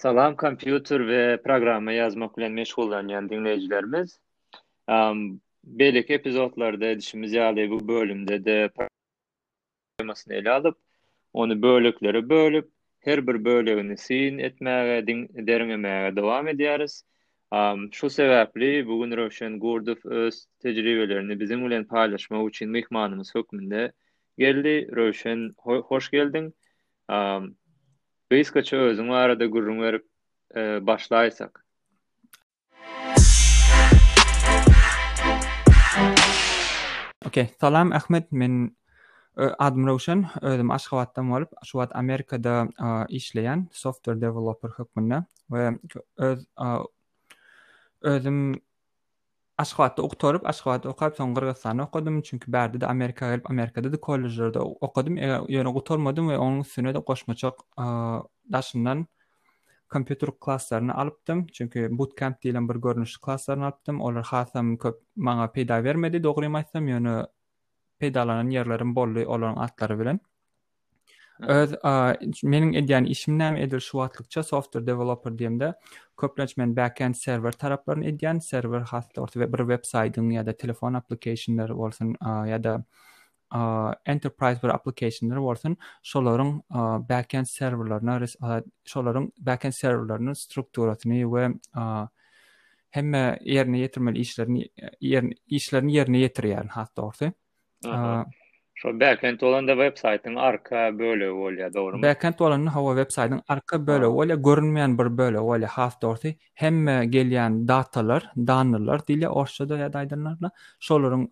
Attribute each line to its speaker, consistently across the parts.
Speaker 1: Salam kompýuter we programma ýazmak bilen meşgullanýan diňleýjilerimiz. Beýleki epizodlarda edişimiz ýaly bu bölümde-de temasyny ele alyp, ony böleklere bölüp, her bir bölegini syn etmäge, derňemäge dowam edýäris. Şu sebäpli bu gün Röwşen Gurdow öz tejribelerini biziň bilen paýlaşmak üçin myhmanymyz hökmünde Geldi Röwşen hoş geldiň. Gysgaça özüň barada gürrüň berip başlaýsak.
Speaker 2: Ok, salam Ahmet, men adym Röwşen, özüm Aşgabatdan bolup, şu wagt Amerikada işleýän, software developer hökmünde we öz özüm Aşgabatda gutaryp, Aşgabatda okap, soň Gyrgyzystanda okadym, çünki bärde-de Amerika gelip, Amerikada-da kollejlerde okadym, ýöne gutarmadym we onuň üstüne-de goşmaça daşyndan kompýuter klasslaryny alypdym, çünki bootcamp diýlen bir görnüşli klasslaryny alypdym, olar hasam köp maňa peýda bermedi, dogrymy aýtsam, ýöne peýdalanan ýerlerim boldy olaryň atlary bilen. öz meniň edýän işim näme edil şu wagtlykça software developer diýemde köplenç men backend serwer taraplaryny edýän serwer hasda bolsa bir web saýtyň ýa-da telefon applikationlary bolsun ýa-da enterprise bir applikationlary bolsun şolaryň backend serwerlerine şolaryň backend serwerleriniň strukturasyny we hemme ýerine ýetirmeli işlerini işlerini ýerine ýetirýär has dogrusy
Speaker 1: Şo backend bolanda web saýtyň arka bölegi bolýar, dogrymy?
Speaker 2: Backend bolanda hawa web saýtyň arka bölegi bolýar, görünmeýän bir bölegi bolýar. Has dogrusy, hemme gelýän datalar, dannylar diýilýär orsçada ýa-da aýdanlarda, şolaryň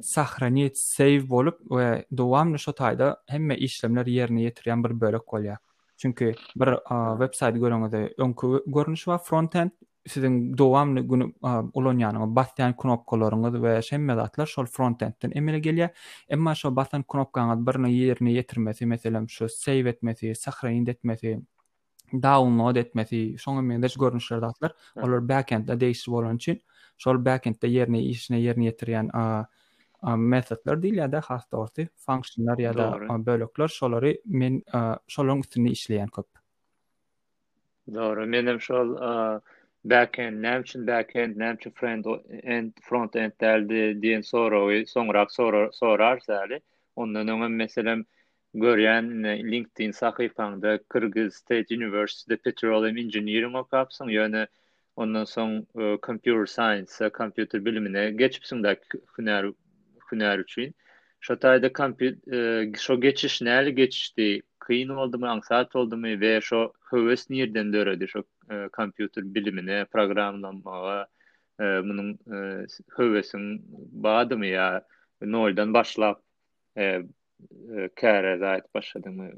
Speaker 2: sahranit, save bolup we dowamly şo taýda hemme işlemler ýerine ýetirýän bir bölek bolýar. Çünki bir web saýty göreňizde öňki görnüşi bar, frontend, siziň dowamly gün ulanýanyňyz basýan knopkalaryňyz we şemme zatlar şol frontendden emele gelýär. Emma şo basan knopkaňyz biriniň ýerine ýetirmesi, meselem şu save etmesi, sahrainit etmesi, download etmesi, şoňa meňzeş görnüşler zatlar, olar backendde degişli bolany üçin şol backendde ýerine işine ýerine ýetirýän metodlar diýilýär-de has dogrusy, funksiýalar ýa-da bölekler, şolary men şolaryň üstünde işleýän köp.
Speaker 1: Dogry, menem şol backend, näme üçin backend, näme üçin front end, front end däldi diýen soragy soňrak sorarys äli. Ondan öňem meselem görýän LinkedIn sahypaňda Kyrgyz State University Petroleum Engineering okapsyň, ýöne Ondan soň computer science, kompýuter bilimine geçipsiň däl hünär hünär üçin. Şo taýda şo geçiş näli geçişdi? Kyn boldumy, aňsat boldumy we şo höwes nirden döredi şo kompýuter bilimine, programmalamaga munuň höwesiň bardymy ýa noldan başlap käre zaýat başladyňmy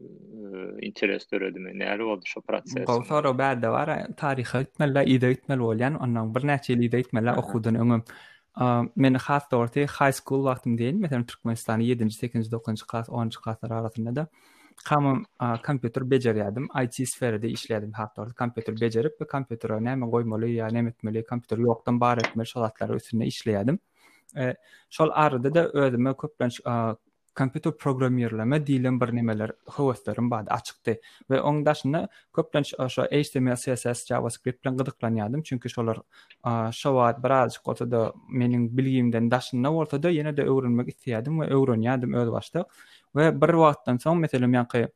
Speaker 1: interes döredimi näle boldy şo proses
Speaker 2: gowy sorag bärde bar taryha gitmelida yza gitmeli bolýan ondan birnäçe ýyl yza gitmelida okuwdan öňem meni has dogrusy high school wagtym diýeýin meselem türkmenistany ýedinji sekizinji dokuzynjy klas onunjy klaslar arasynda da hamam kompýuter bejerýärdim it sferada işleýärdim has dogrusy kompýuter bejerip we kompýutere näme goýmaly ýa näme etmeli kompýuter ýokdan bar etmeli şo zatlaryň üstünde işleýärdim E, şol arada-da özüme köplenç kompýuter programmirleme diýlen bir nemeler höweslerim bardy, açykdy we oň daşyna köplenç şo HTML, CSS, JavaScript bilen gyzyklanýardym, çünki şolar şo wagt birazjyk bolsa-da meniň bilgimden daşynda bolsa-da ýene-de öwrenmek isleýärdim we öwrenýärdim öz başda we bir wagtdan soň meselem ýanky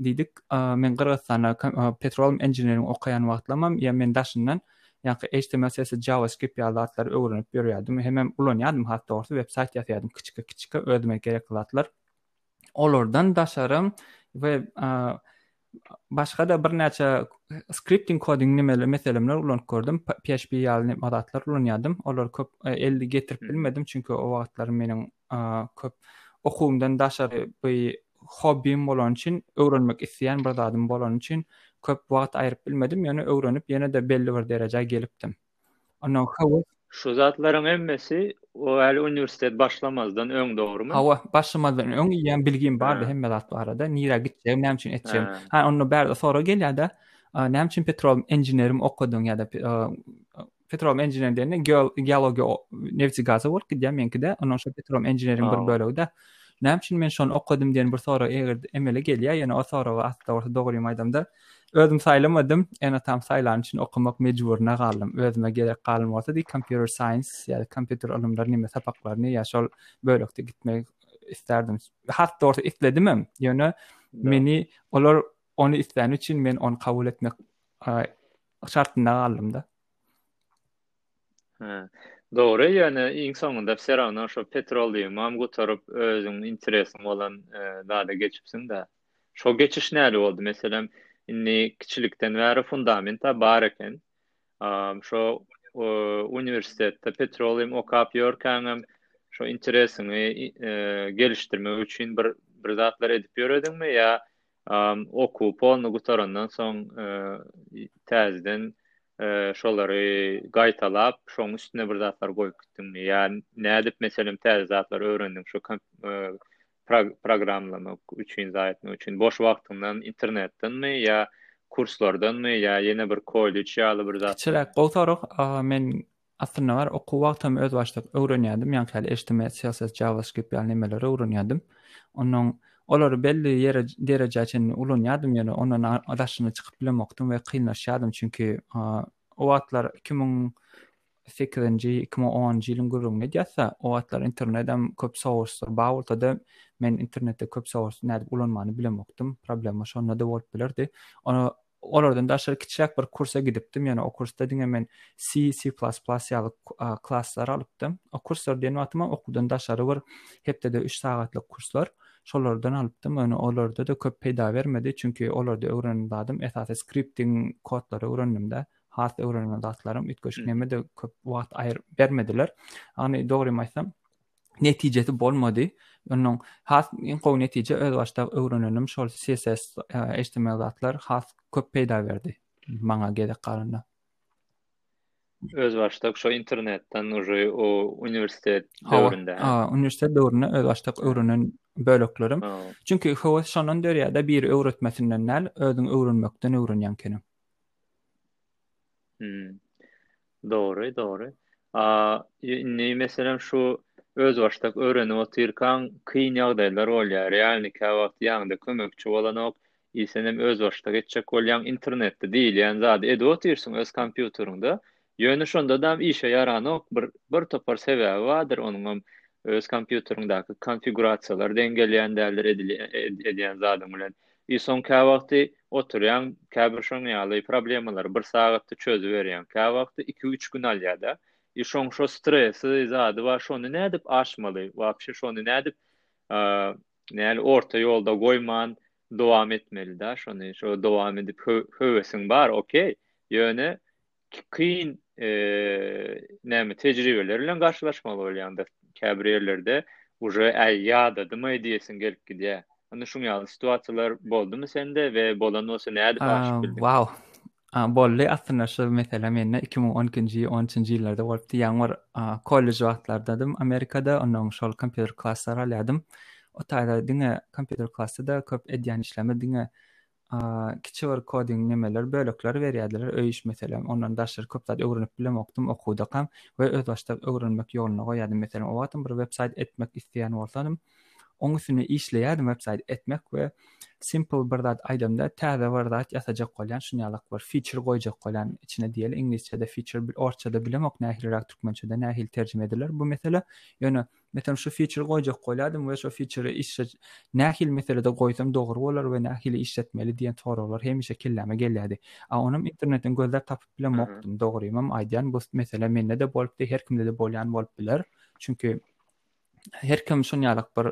Speaker 2: diýdik, men Gyrgyzystanda petroleum engineering okaýan wagtlamam ýa men daşyndan Ýaňky html sesi JavaScript ýaly zatlary öwrenip ýörýärdim hemem ulanýardym has dogrusy web saýt ýasaýardym kiçika kiçika özüme gerekli zatlar olardan daşarym we başga da birnäçe skripting koding nimeli meselemler ulanyp gördüm PHP ýaly nime zatlar ulanýardym olar köp elli getirip bilmedim çünki o wagtlar meniň köp okuwymdan daşary bu hobbim bolany üçin, öwrenmek isleýän bir zadym bolany üçin köp wagt aýryp bilmedim, ýöne öwrenip ýene-de belli bir derejä gelipdim. Ondan höwes.
Speaker 1: Şu zatlaryň hemmesi o hali uniwersitet başlamazdan öň dogrymy?
Speaker 2: Hawa, başlamazdan öň ýa bilgim bardy hemme zat barada, nirä gitjegim, näme üçin etjegim. Ha onda bärde sorag gelýärde, näme üçin petrol inženerim okadyň ýa-da Petrom Engineering diýende geologiýa nebti gaza bolup gidýär meňkide. Ondan şo Petrom Engineering bir bölegi-de. Näme üçin men şony okadym diýen bir sorag eger emele gelýär, ýöne o soraga asla bolsa dogrymy aýdamda, özüm saýlamadym, ene-atam saýlany üçin okamak mejburyna galdym. Özüme gerek galan bolsa diý computer science ýa-da kompýuter ylymlary näme sapaklaryny ýa şol bölekde gitmek isterdim. Has dogry isledim hem. Ýöne meni olar ony islän üçin men ony kabul etmek şartynda galdym-da.
Speaker 1: Hä. Dogry, ýöne iň soňunda wse rawno şo petroliumam gutaryp, özüň interesiň bolan zada geçipsiň-dä. Şo geçiş nädip boldy? Meselem, indi kiçilikden bäri fundament-ä bar eken. Şo uniwersitetde petrolium okap ýörkäňem şo interesiňi gelişdirmek üçin bir bir zatlar edip ýörediňmi ýa Okuw polny gutarandan soň täzeden şolary gaýtalap, şoň üstüne bir zatlar goýup gitdiňmi? Ýa nädip meselem täze zatlar öwrendiň şu programlamak üçin zat etmek üçin? Boş wagtyňdan internetdenmi ýa kurslardanmy ýa ýene bir kollej ýaly bir zat?
Speaker 2: Kiçiräk gowy sorag. Men Aslynda bar okuw wagtym özbaşdak öwrenýärdim, ýaňky ýaly HTML, CSS, JavaScript ýaly nemeleri öwrenýärdim. Onnoň olary belli ýere derejä çenli ulanýardym ýöne ondan a- daşyna çykyp bilemokdym we kynlaşýardym çünki a, o wagtlar iki müň sekizinji iki müň onunjy ýylyň gürrüňini edýärsa o wagtlar internedem köp sourcelar bar bolsada men internetde köp source nädip ulanmany bilemokdym problema şonda-da bolup bilerdi ony Olardan daşary kiçiräk bir kursa gidipdim, ýöne o kursda diňe men C, C++ ýaly klasslary alypdym. O kurslar diýen wagtymam okuwdan daşary bir hepdede üç sagatlyk kurslar, şolardan alypdym, ýöne olarda-da köp peýda bermedi, çünki olarda öwrenen zadym esasy skripting kodlary öwrendim-de, has öwrenilen zatlarym üýtgeşik nämede köp wagt bermediler. Ýagny dogrymy aýtsam, netijesi bolmady. Ondan has iň gowy netije öz başda öwrenenim şol CSS HTML e, zatlar has köp peýda berdi maňa gezek galanda.
Speaker 1: Öz başda şu internetden uje o uniwersitet döwründe.
Speaker 2: Ha, uniwersitet döwründe öz başda öwrenen böleklerim. Çünki höwes şondan dörýär-de, biri öwretmesinden däl, özüň öwrenmekden öwrenýän keniň.
Speaker 1: Hmm. Dogry, dogry. A, indi meselem şu özbaşdak öwrenip otyrkaň kyn ýagdaýlar bolýar. Realny käwagt ýanyňda kömekçi bolanok. I senem özbaşdak etjek bolýaň. Internetde diýilýän zady edip otyrsyň öz kompýuteriňde. Ýöne şonda dam işe ýaranok. Bir bir topar sebäbi bardyr. Onuňam öz kompýuteriňdäki konfigurasiýalar deň gelýän däldir edilýän edýän zadyň bilen. I soň käwagty oturýaň, käbir şoň ýaly problemalary bir sagatda çözüberýäň, käwagty iki-üç gün alýada. I şoň şo stresi zady bar, şony nädip aşmaly, wapşe şony nädip näl orta ýolda goýman dowam etmelida şony, şo dowam edip höwesiň bar, okey, ýöne kyn näme tejribeler bilen garşylaşmaly bolýanda käbir ýerlerde uje äý ýadadymaý diýesiň gelip gidýär. Indi şuň ýaly situasiýalar boldumy sende we bolan bolsa nädip aşyp bildiň?
Speaker 2: Wow. Boldy aslynda şu mesele mende 2012-nji 13-nji ýyllarda bolupdy. Ýaňy bir kollej wagtlardadym Amerikada, ondan şol kompýuter klasslary alýadym. O taýda diňe kompýuter klasda köp edýän işlerimiz diňe Kiçi bir koding nemeler bölekleri berýärdiler öý iş meselem ondan daşary köp zat öwrenip bilemokdym okuwdakam we özbaşdak öwrenmek ýoluna goýýardym meselem o wagtam bir websaýt etmek isleýän bolsanym oň üstünde işleýärdim websaýt etmek we simple bir zat aýdamda täze bir zat ýasajak bolýan şunýalak bir feature goýjak bolýan içine diýeli iňlisçede feature orsçada bilemok nähiliräk türkmençede nähili terjime ediler bu mesele ýöne Meselem şu fiçeri goýjak bolýardym we şo fiçeri işe nähili meselede goýsam dogry bolar we nähili işletmeli diýen soraglar hemişe kelläme gelýärdi. A onam internetden gözläp tapyp bilemokdym. Dogrymam aýdýan bu mesele mende-de bolupdy, her kimde-de bolýan bolup biler. Çünki her kim şonýalak bir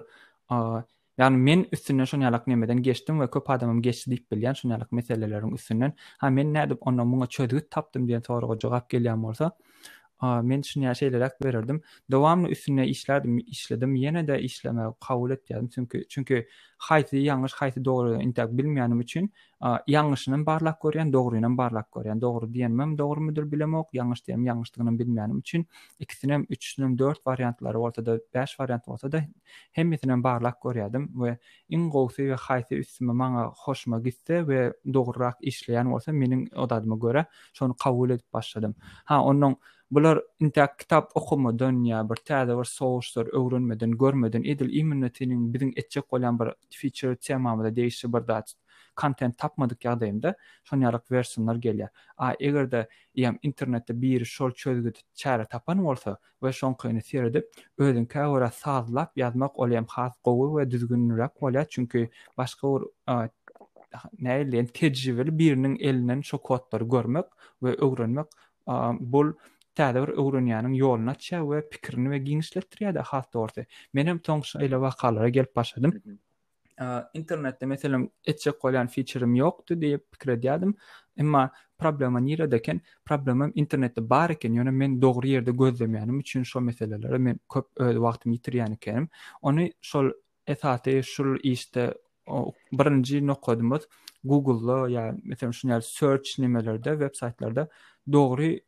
Speaker 2: Ýagny men üstünden şon ýalak nemeden geçdim we köp adamam geçdi diýip bilýän şon ýalak meseleleriň üstünden. Ha men nädip onda muňa çözgüt tapdym diýen soraga jogap gelýän bolsa, men şuny şeýleräk bererdim. Dowamly üstünde işlärdim, işledim, ýene-de işlemegi kabul etýärdim. Çünki çünki haýsy ýalňyş, haýsy dogry intäk bilmeýänim üçin A, Ýalňyşynam barlap görýän, dogrynam barlap görýän. Dogry diýenimem dogrumydyr bilemok, ýalňyş diýenim ýalňyşdygynam bilmänim üçin, ikisinem, üçüsinem dört wariantlary bolsa-da, bäş wariant bolsa-da, hemmesinem barlap görýärdim we iň gowusy we haýsy üstüme maňa hoşuma gitse we dogrurak işleýän bolsa meniň odadyma görä, şony kabul edip başladym. Ha, onnoň Bular intäk kitap okamadan ýa bir täze bir souslar öwrenmeden, görmeden edil imminno seniň biziň etjek bolýan bir feature temamyza degişli bir zat kontent tapmadyk ýagdaýynda şon ýalyk versionlar gelýär. A eger-de ýam internetde biri şol çözgüdi çäre tapan bolsa we şoňkyny seredip özüňkä görä sazlap ýazmak ol ýam has gowy we düzgünliräk bolýar çünki başga bir nähili diýen tejribeli biriniň elinden şo kodlary görmek we öwrenmek Bul täze bir öwrenýäniň ýoluny açýar we pikirini we giňişletdirýär-de has dogrusy. Menem soň şeýle wakalara gelip başladym. Internetde meselem etjek bolýan fiçerim ýokdy diýip pikir edýärdim. Emma problema nirede eken? Problemam internetde bar eken, ýöne men dogry ýerde gözlemýänim üçin şo meselelere men köp öz wagtymy ýitirýän ekenim. Ony şol Esasy şul işde birinji nokadymyz Google-da ýa meselem şun ýaly search nimelerde, websaýtlarda dogry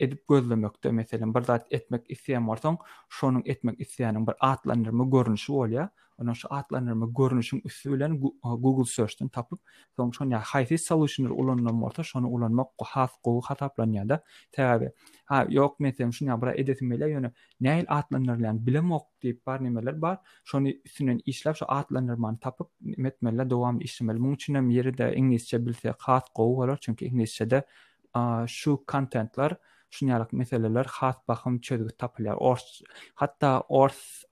Speaker 2: edip gözlemekde. Meselem, bir zat etmek isleýän bolsaň, şonuň etmek isleýäniň bir atlandyrma görnüşi bolýar. Onda şu atlandyrma görnüşiň üsti bilen Google Search-den tapyp, soň şon ýa haýsy solution-y ulanylan bolsa, şony ulanmak has gowy hasaplanýar-da. Sebäbi, ha, ýok, men seň şun ýa bir zat edesim gelýär, ýöne nähili atlandyrylýany bilemok diýip bar nemeler bar. Şony üstünden işläp şu atlandyrmany tapyp neme etmeli dowam işlemeli. Muň üçin hem ýeride iňlisçe bilse has gowy bolar çünki iňlisçede şu kontentler şun ýaly meseleler has bahym çözgüt tapylýar. Ors hatda ors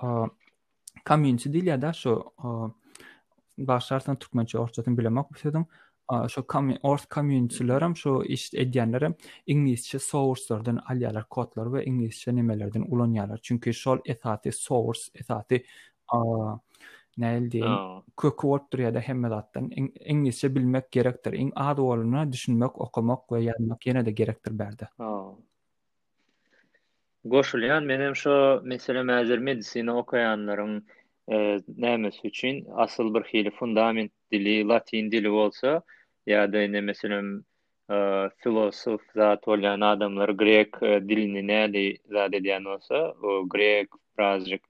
Speaker 2: community diýilýär-de şu Başarsan türkmençe orsçasyny bilemok bu sözüň. Şu ors community'lerim, şu iş edýänlerim iňlisçe source'lardan alýarlar kodlary we iňlisçe nemelerden ulanýarlar. Çünki şol esasy source, esasy näl diýen köki bolup durýar-da hemme zatdan. Iňlisçe bilmek gerekdir. Iň az bolanda düşünmek, okamak we ýazmak ýene-de gerekdir bärde.
Speaker 1: Goşulýan menem şo mesele mäzir medisina okaýanlaryň nämes üçin asyl bir hili fundament dili latyn dili bolsa ýa-da indi meselem filosof zat bolýan adamlar grek dilini näli zat edýän bolsa grek birazjyk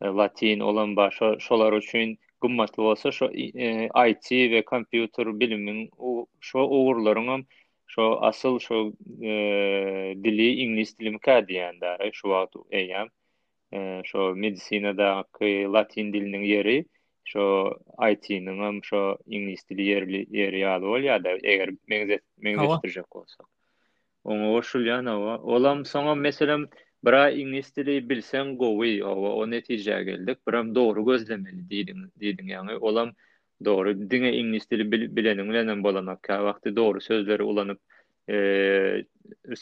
Speaker 1: e, latin olam bar şo şolar üçin gymmatly bolsa şo IT e, we kompýuter bilimiň şo ugurlaryň hem şo asyl şo e, dili iňlis dilimi kädiýände şu wagt eýýam e, şo medisinadaky latin diliniň ýeri şo IT-niň hem şo iňlis dili ýerli ýeri ýaly bolýar-da eger meňzetdirjek bolsak. Oňa goşulýan oba. Olam soňam meselem biraý iňlis dili bilseň gowy oba o netijä geldik biram dogry gözlemeli diýdiň diýdiň ýaňy olam dogry diňe iňlis dili bileniň bilenem bolanok käwagty dogry sözleri ulanyp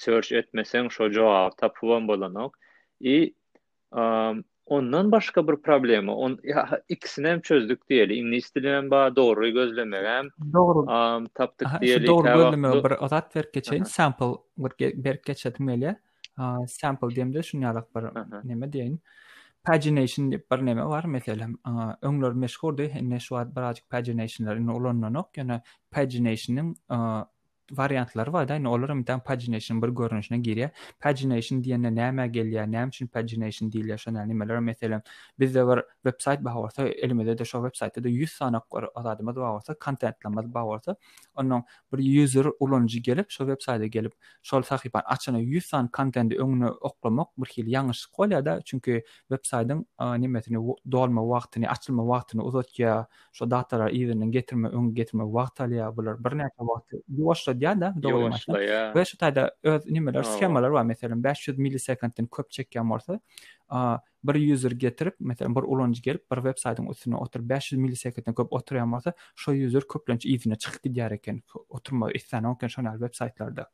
Speaker 1: search etmeseň şo jogaby tapybam bolanok i Ondan başga bir problema, on ikisini hem çözdük diýeli. Iňlis dili hem bar, dogry
Speaker 2: gözlemek
Speaker 1: hem. Dogry. Tapdyk diýeli.
Speaker 2: Dogry gözlemek bir zat berip geçeýin. Sample bir berip geçedim gelýär. Sample diýemde şuny ýalak bir näme diýeýin. Pagination diýip bir näme bar meselem. Öňler meşhurdy, indi şu wagt birazjyk paginationlar indi ulanlanok. Ýöne paginationyň wariantlary bar da, indi olar hem däl pagination bir görnüşine girýär. Pagination diýende nämä gelýär, näme üçin pagination diýilýär, şo näl nimeler, meselem, bizde bir web saýt bar bolsa, elimizde-de şo web saýtda-da 100 sany bir zadymyz bar bolsa, kontentlerimiz bar bolsa, onnoň bir user, ulanyjy gelip, şo web saýda gelip, şol sahypany açanda 100 sany kontendi öňüne oklamak bir hili ýalňyşlyk bolýar da, çünki web saýdyň, a, nimesini, dolma wagtyny, açylma wagtyny uzatýar, Şo datara yzyndan getirme, öňe getirmek wagt alýar. Bular birnäçe wagty ýuwaşladýar-da,
Speaker 1: dogrulamyşda.
Speaker 2: We şu taýda öz nimeler, skemalary bar. Meselem, bäş ýüz millisekunddan köp çekýän bolsa, bir ýuzer getirip, meselem, bir ulanyjy gelip, bir websaýtyň üstünde oturyp, bäş ýüz millisekunddan köp oturýan bolsa, şo ýuzer köplenç yzyna çykyp gidýär eken. Oturmagy isläni eken şonuň ýaly websaýtlarda.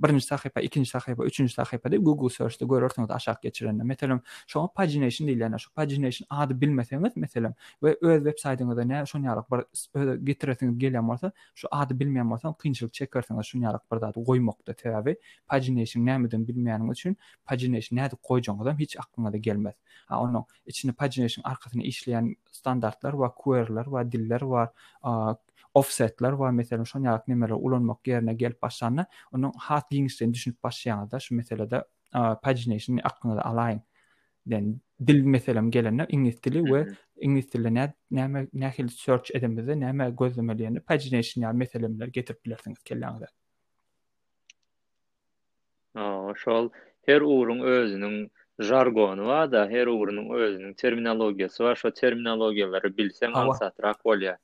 Speaker 2: birinji sahypa, ikinji sahypa, üçünji sahypa diýip Google search-de görersiňiz aşak geçirende. Meselem, şoňa pagination diýilýän, şu pagination ady bilmeseňiz, meselem, we öz websaýtyňyzda nä şon ýalyk bir öz getiresiňiz gelýän bolsa, şu ady bilmeýän bolsaň, kynçylyk çekersiňiz şun ýalyk bir zady goýmakda. Sebäbi pagination nämedigini bilmeýäniňiz üçin pagination nädip goýjagyňyz hem hiç aklyňyza gelmez. A onuň içinde pagination arkasyny işleýän standartlar we queryler we diller we ofsetler bar, meselem, şon ýaly nemeleri ulanmak ýerine gelip başlanda, onuň has giňişleýin düşünip başlaýaňyzda, şu meselede pagination aklyňyza alaýyň. Yani, dil meselem gelende, iňlis dili we iňlis dilde nä, näme, nähili search edemizde, näme gözlemeli ýerinde pagination ýaly meseleleri getirip bilersiňiz kelläňize.
Speaker 1: Aa, şol her ugruň özüniň žargony bar-da, her ugrunyň özüniň terminologiýasy bar, şo terminologiýalary bilseň, aňsatrak bolýar.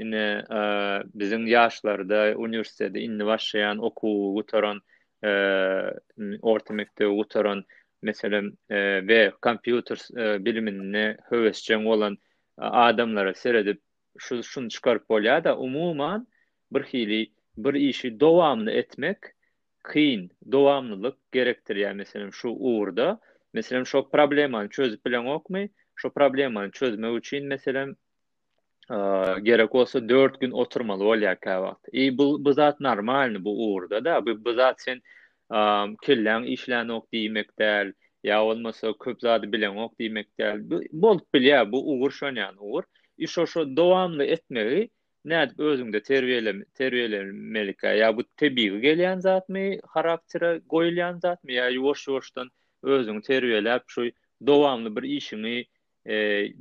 Speaker 1: ine biziň ýaşlarda uniwersiteti indi başlaýan okuwy gutaran orta mekdebi gutaran meselem we kompýuter bilimine höwesjeň bolan adamlara seredip şu şuny çykaryp bolýar-da umuman bir hili bir işi dowamly etmek kyn dowamlylyk gerekdirýär meselem şu ugurda meselem şo problemany çözüp bileňokmy şo problemany çözmek üçin meselem gerek bolsa 4 gün oturmaly bolýar kä wagt. I bu bu zat normalny bu ugurda da. Bu bu zat sen kelläň işlänok diýmek däl. Ýa bolmasa köp zady bileňok diýmek däl. Bu bolup bilýär. Bu ugur şon ýaly ugur. I şo şo dowamly etmegi nädip özüňde terbiýeleme terbiýelemelikä? Ýa bu tebigy gelýän zatmy, haraktera goýulýan zatmy ýa ýuwaş-ýuwaşdan özüňi terbiýeläp şu dowamly bir işiňi e,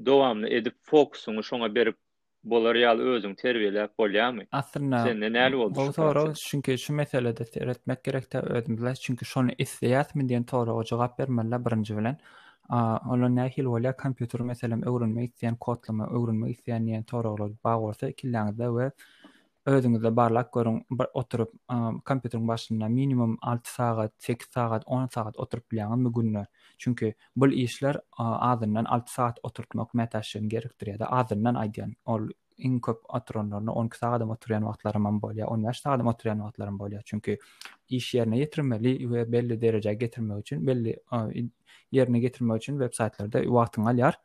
Speaker 1: dowamly edip fokusyňy şoňa berip bolar ýaly özüňi terbiýeläp bolýarmy?
Speaker 2: Aslynda
Speaker 1: sende näli boldy?
Speaker 2: Bu sorag çünki şu meselede seretmek gerekde özümizde çünki şony isleýäsmi diýen soraga jogap bermeli birinji bilen. Ola nähili bolýar kompýuter meselem öwrenmek isleýän kodlama öwrenmek isleýän diýen soraglar bar bolsa ikileriňizde we özüňizde barlap görüň, bir oturyp kompýuteriň başynda minimum alty sagat, sekiz sagat, on sagat oturyp bilýäňizmi günde? Çünki bul işler azyndan alty sagat oturtmak mätäçligini gerekdirýär-de, azyndan aýdýan, ol iň köp oturanlarynda on iki sagadam oturýan wagtlarymam bolýar, on bäş sagadam oturýan wagtlarym bolýar. Çünki iş ýerine ýetirmeli we belli derejä getirmek üçin, belli ýerine getirmek üçin websaýtlarda wagtyňy alýar.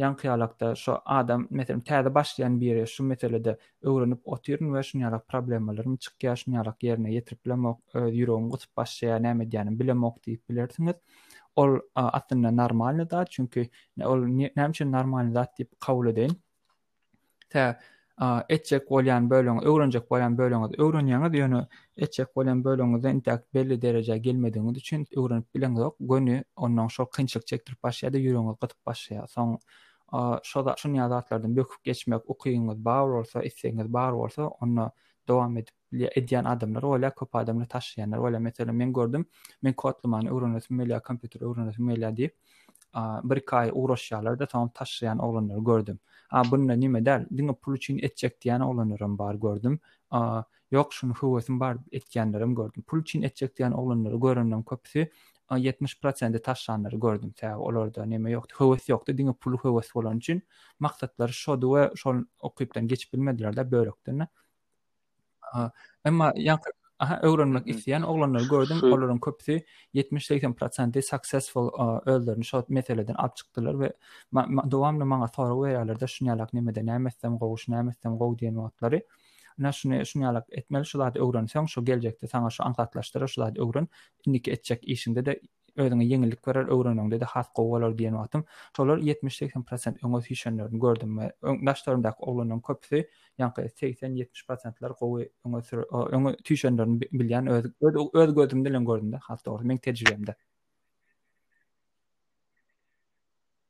Speaker 2: ýaňky ýalakda şo adam meselem täze başlaýan biri şu meselede öwrenip otyryn we şun ýalak problemalarym çykýar şun ýalak ýerine ýetirip bilemok öz ýüregim gysyp başlaýar näme edýänim bilemok diýip bilersiňiz ol aslynda normalny zat çünki ol näme üçin normalny zat diýip kabul edeýin tä etjek bolýan bölüňi, öwrenjek bolýan bölüňizi öwrenýäňiz, ýöne etjek bolýan bölüňizde intäk belli derejä gelmedigiňiz üçin öwrenip bileňzok, göni onnoň şol kynçylyk çekdirip başlaýar-da, ýüregiňiz gysyp başlaýar. Soň şo şunýa zatlardan böküp geçmek ukybyňyz bar bolsa, islegiňiz bar bolsa, onda dowam edip edýän adamlar bolýar, köp adamlar taşlaýanlar bolýar. Meselem, men gördüm, men kodlamany öwrenesim gelýär, kompýuter öwrenesim gelýär diýip, bir-iki aý ugraşýarlar-da, soňam taşlaýan oglanlary gördüm. A, bunda nime däl, diňe pul üçin etjek diýen oglanlaram bar gördüm. A, ýok, şuny höwesim bar etýänlerem gördüm. Pul üçin etjek diýen oglanlary görendem köpüsi ýetmiş prosenti taşlanlary gördüm. Sebäbi olarda neme ýokdy, höwes ýokdy, diňe pul höwes bolan üçin maksatlary şody we şol ukypdan geçip bilmediler-de bölekden. Aha. Emma ýaňky aha öwrenmek isleýän oglanlary gördüm. Olaryň köpüsi 70-80% successful özlerini şo meseleden alyp çykdylar we dowamly maňa sorag berýärler-de şuny ýalak nemede näme etsem gowy, şu näme etsem gowy diýen wagtlary. Ina şuny şuny ýalak etmeli, şu zady öwrenseň, şu geljekde saňa şu aňsatlaşdyrar, şu zady öwren. Indiki etjek işiňde-de özüňe ýeňillik berer, öwreneniňde-de has gowy bolar diýen wagtym, şolar ýetmiş-segsen prosent öňe süýşenlerini gördüm we öň daşlarymdaky oglanlaryň köpüsi ýaňky segsen-ýetmiş prosentler gowy öňe süre o öňe süýşenlerini bilýän öz öz öz gözüm bilen gördüm-de, has dogrusy, meň tejribemde.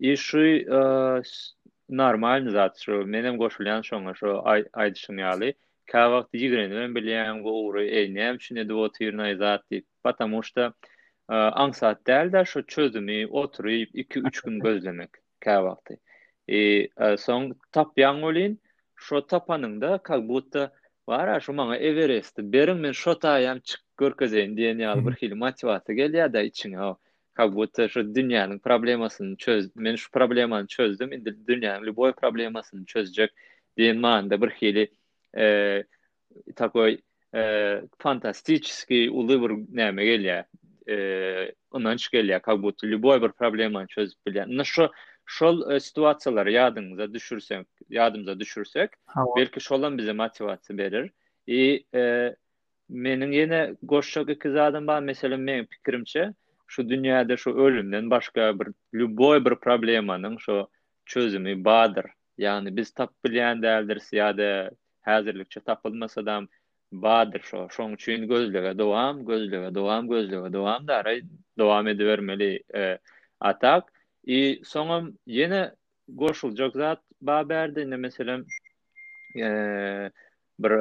Speaker 1: I şu normalny zat şu menem goşulýan şoňa şu aýdyşyň ýaly käwagt ýigrenibem bilýän bu ugry eý näme üçin edip otyrnaý zat diýip patamu şda aňsat dälda şu çözümi oturyp iki üç gün gözlemek käwagty i soň tapýaň welin şo tapanyňda kak butta bara şu maňa eweresti beriň men şo taýam çykyp görkezeýin diýen ýaly birhili motiwasiýa gelýärda içiňe kak budda şu dünýäniň problemasyny çöz, men şu problemany çözdüm, indi dünýäniň lýuboý problemasyny çözjek diýen manyda bir hili e, takoý e, fantastiçeski uly bir näme gelýär. E, ynanç gelýär, kak budda lýuboý bir problemany çözüp bilýär. Indi şu şol e, situasiýalary ýadyňyza düşürsek, ýadymyza düşürsek, belki şolam bize motiwasiýa berer. E, Meniň ýene goşjak iki zadym bar, meselem, meniň pikirimçe, şu dünýäde şu ölümden başga bir lýuboý bir problemanyň şu çözümi bardyr. Ýagny biz tapyp bilýän däldiris ýa-da häzirlikçe tapylmasadam bardyr şo. Şoň üçin gözlege dowam, gözlege dowam, gözlege dowam daýry dowam edibermeli. A tak, i soňam ýene goşuljak zat bar bärde, indi meselem, bir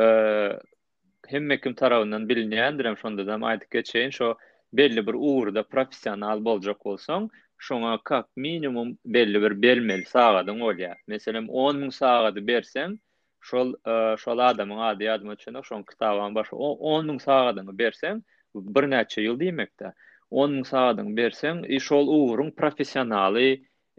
Speaker 1: hemme kim tarapyndan bilinýändirem şondadam aýdyp geçeýin şo belli bir ugurda professional boljak bolsaň şoňa kak minimum belli bir bermeli sagadyň bolýar meselem on müň sagady berseň şol şol adamyň ady ýadyma düşenok şoň kitabam bar on müň sagadyňy berseň birnäçe ýyl diýmekde on müň sagadyňy berseň şol ugruň professionaly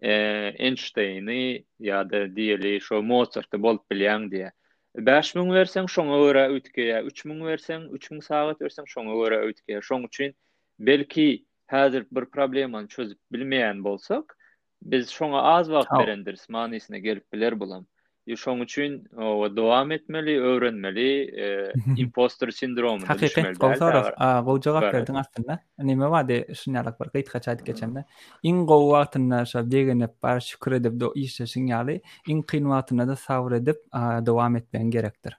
Speaker 1: Enşteýni ýa-da diýeli şo Mozarty bolup bilýäň diýýär. Bäş müň berseň, şoňa görä üýtgeýär, üç müň berseň, üç müň sagat berseň, şoňa görä üýtgeýär. Şoň üçin belki häzir bir problemany çözüp bilmeýän bolsak, biz şoňa az wagt berendiris manysyna gelip biler bulam. E, şoň üçin owa dowam etmeli, öwrenmeli, e, impostor sindromuna Hakyky,
Speaker 2: düşmeli gowy soras, a, gowy jogap berdiň aslynda. Neme bardy, şunýalak bir gytgaç aýdyp geçende. Iň gowy wagtynda şo begenip, bar şükür edip do işleşiň ýaly, iň kyn wagtynda-da sabr edip, a, dowam etmegiň gerekdir.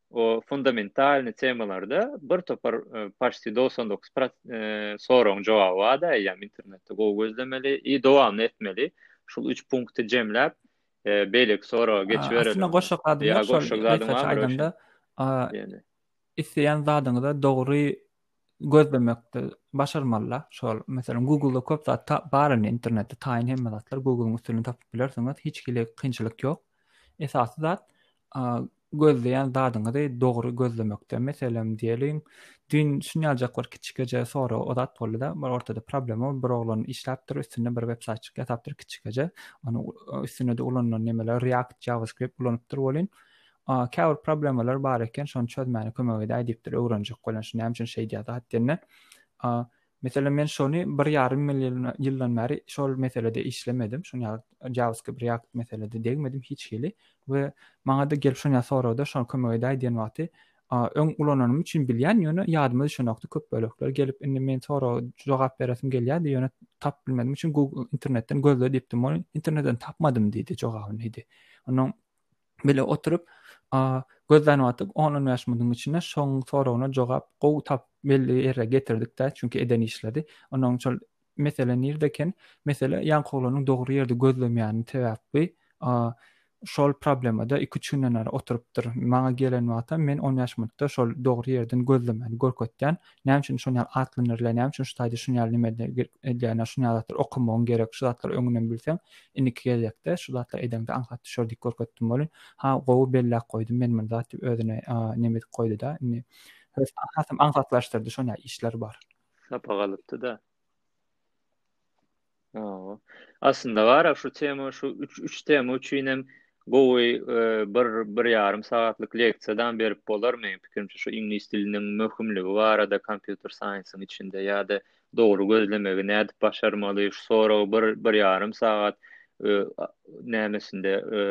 Speaker 1: o fundamentalny temalarda bir topar e, paşti 99 e, soragyň jogaby bar da ýa internetde gowy gözlemeli i dowam etmeli şu üç punkty jemläp e, beýleki soraga geçip
Speaker 2: berelim aslynda goşak adyň ýa goşak adyň bar aýdanda isleýän zadyňyza dogry gözlemekde başarmalylar. Şol meselem Google-da köp zat ta bar indi internetde taýyn hemme zatlar Google-yň üstünden tapyp bilersiňiz. Hiç hili kynçylyk ýok. Esasy zat gözleýän zadyňyzy dogry gözlemekde. Meselem diýeliň, düýn şuny ýaljak bir kiçikeje sorag o zat boldy-da, bir ortada problema, bir oglan işläpdir, üstünde bir web saýt çykyp ýatapdyr kiçikeje. Onuň üstünde de ulanylan nemeler React, JavaScript ulanypdyr welin, A, käbir problemalar bar eken, şony çözmäne kömek edäý diýipdir, öwrenjek bolan şu näme üçin şeýdýär zat diýende. A, Meselem, men şony bir ýarym million ýyldan bäri şol meselede işlemedim. Şony ýa JavaScript React meselede degmedim hiç hili we maňa-da gelip şony sorada şony kömek edäý diýen wagty öň ulananym üçin bilýän, ýöne ýadyma düşenokdy köp bölekler gelip indi men sora jogap beresim gelýärdi, ýöne tap bilmedim üçin Google internetden gözle diýipdim. Ol internetden tapmadym diýdi jogabyny diýdi. Onuň Bile oturyp, gözden atyp, on-on bäş munuň içinde şoň soragyna jogap gowy tap belli ere getirdik-de, çünki eden işledi. Ondan şol mesele nirde eken? Mesele Ýankoglanyň dogry ýerde gözlemýäni sebäpli, şol problemada iki-üç günden bäri oturypdyr. Maňa gelen wagtam men on bäş minutda şol dogry ýerden gözlemeni görkezýän. Näme üçin şon ýaly atlandyrylar, näme üçin şu taýda şun ýaly nimeler edýärler, şun ýaly zatlar okamagyň gerek, şu zatlary öňünden bilseň, indiki gezekde şu zatlary edeňde aňsat düşer diýip görkezdim welin, ha, gowy belläp goýdum men muny zat diýip özüne neme edip goýdy-da, indi hasam aňsatlaşdyrdy, şon ýaly işler bar.
Speaker 1: Sapak alypdy-da. Hawa. Aslynda gara şu tema şu üç üç tema üçin hem gowy e, bir bir ýarym sagatlyk leksiýadan berip bolar meň pikirimçe şu iňlis diliniň möhümligi barada kompýuter saýensiň içinde ýa-da dogry gözlemegi nädip başarmaly şu soragy bir bir ýarym sagat e, nämesinde e,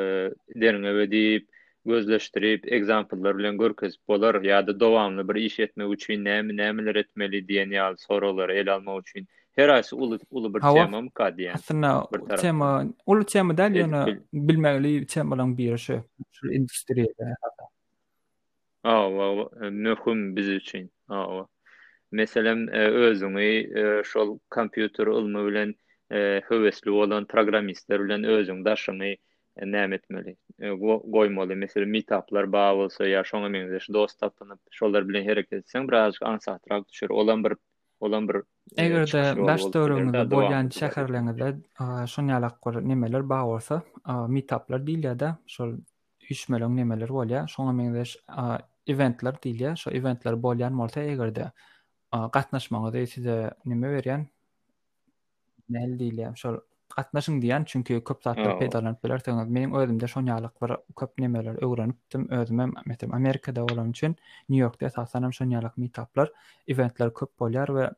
Speaker 1: derňew edip gözleşdirip, ekzampllar bilen görkezip bolar ýa-da dowamly bir iş etmek üçin näme nämeler etmeli diýen ýaly soraglary ele almak üçin her aýsy uly uly bir temamyka diýen.
Speaker 2: Aslynda tema uly tema däl ýöne bilmegli temalaryň biri şu şu
Speaker 1: industriýada. Hawa, möhüm biz üçin. Hawa. Meselem özüňi şol kompýuter ylmy bilen höwesli bolan programmistler bilen özüň daşyňy e, näme etmeli? E, goýmaly, meselem, meetuplar bar bolsa ýa şoňa meňzeş dost tapynyp, şolar bilen hereket etseň, birazjyk aňsatrak düşer. Olam bir olam bir e,
Speaker 2: Eger-de daş döwrüňizde bolýan şäherleriňizde şon ýalak bir nemeler bar bolsa, meetuplar diýilýär-de, şol üýşmeleň nemeleri bolýar. Şoňa meňzeş eventler diýilýär. Şo eventler bolýan bolsa, eger-de gatnaşmaňyzy size neme berýän, Näl diýilýär? Şol gatnaşyň diýen, çünki köp zatlar peýdalanyp bilersiňiz. Meniň özümde şon ýalyklar köp nemeler öwrenipdim. Özüm hem meselem Amerikada bolan üçin Nýu-Ýorkda esasan hem şon ýalyk meetaplar, eventler köp bolýar we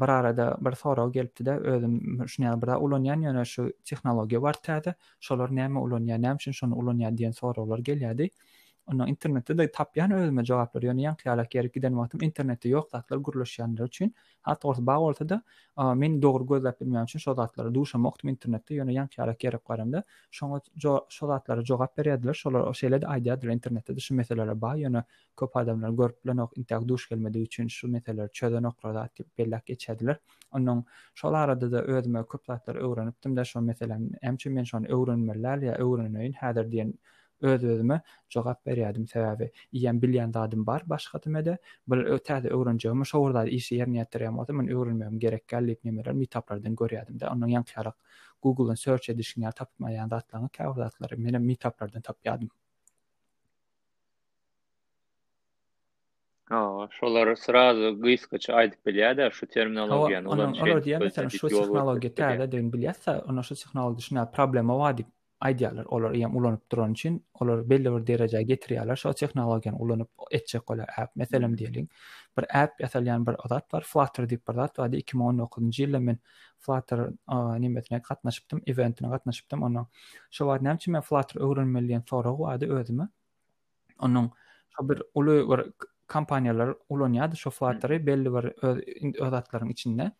Speaker 2: bir arada bir sorag gelipdi-de, özüm şun ýaly bir ulanýan ýöne şu tehnologiýa bar täze, şolar näme ulanýar, näme üçin şony ulanýar diýen soraglar gelýärdi. Onda internetde de tapýan özüme jogaplary, ýöne ýaňky ýalak ýerik giden wagtym internetde ýok zatlar gürleşýänler üçin Has dogrusy bar bolsa-da, men dogry gözläp bilmän üçin şo zatlara duşamokdym internetde, ýöne ýaňky ýarak gerip garamda, şoňa şo zatlara jogap berýärdiler, şolar şeýle-de aýdýardylar internetde-de şu meseleler bar, ýöne köp adamlar görüp bilenok, intäk duş gelmedigi üçin şu meseleleri çözenoklar zat diýip belläp geçýärdiler. Onnoň şol arada-da özüme köp zatlar öwrenipdim-de şo meseläni, näme üçin men şony öwrenmeli däl ýa öwreneýin häzir diýen Öz-özüme jogap berýärdim, sebäbi iýen, bilýän zadym bar, başga dymede, bir täze öwrenjegimi, şo bir zady işe ýerine ýetirýän bolsa, men öwrenmegim gerek däl diýip nemeler, mitaplardan görýärdim-de, ondan ýaňkyýarak Google-dan search edişiň ýaly tapyp maýan zatlaryňy, käbir zatlary menem mitaplardan tapýardym.
Speaker 1: Hawa, şolary srazu gysgaça aýdyp bilýär-dä, şu terminologiýany
Speaker 2: ulanşaýdyk. Olar diýýär, meselem, şu tehnologiýa täze, diýen, bilýäs-de, onda şu tehnologiýa düşünýär, problema bar diýip, aýdýarlar olar ýem ulanyp duran üçin olar belli bir derejä getirýärler şo tehnologiýany ulanyp etjek bolýar app meselem diýeliň bir app ýasalýan bir zat bar flutter diýip bir zat bar iki müň on dokuzynjy ýylda men flutter nimesine gatnaşypdym eventine gatnaşypdym onda şo wagt näme üçin men flutter öwrenmeli diýen sorag bardy özüme onuň şo bir uly bir kompaniýalar ulanýardy şo fluttery belli bir öz öz atlaryň içinde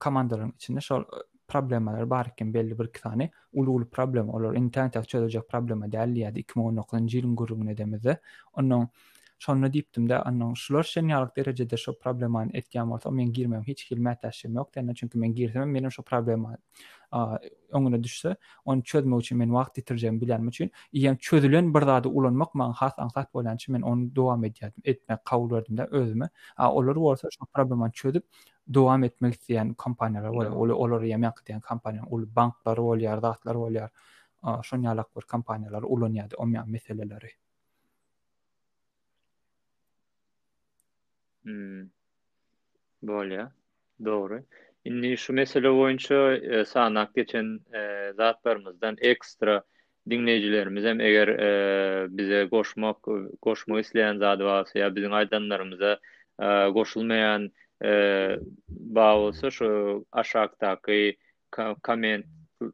Speaker 2: komandalaryň içinde şol problemalar bar eken belli bir iki sany uly uly problema olar internet ýa çözüljek problema däl diýýärdi iki müň on dokuzynjy ýylyň gürrüňini edemizde onuň şonda diýipdimde onuň şular şen ýalyk derejede şo problemany etýän bolsa men girmem hiç hil mätäçligim ýok diýende çünki men girsem menem şo problema öňüne düşse, ony çözmek üçin men wagt ýitirjegimi bilýänim üçin, eýýäm çözülen bir zady ulanmak maňa has aňsat bolýany üçin men ony dowam edýärdim, etmek kabul berdimde özüme. A olar bolsa şu problemany çözüp dowam etmek isleýän kompaniýalar bolýar. Ol olar ýa men diýen kompaniýa, ol banklary bolýar, zatlar bolýar. Şon ýalak bir kompaniýalar ulanýardy o meselelere.
Speaker 1: Hmm. Bolýar. Dogry. Indi şu mesele boýunça e, sanap geçen e, zatlarymyzdan ekstra diňleýjilerimiz hem eger e, bize goşmak goşmak isleýän zady barsa ýa biziň aýdanlarymyza e, goşulmaýan e, bar bolsa şu aşakdaky komment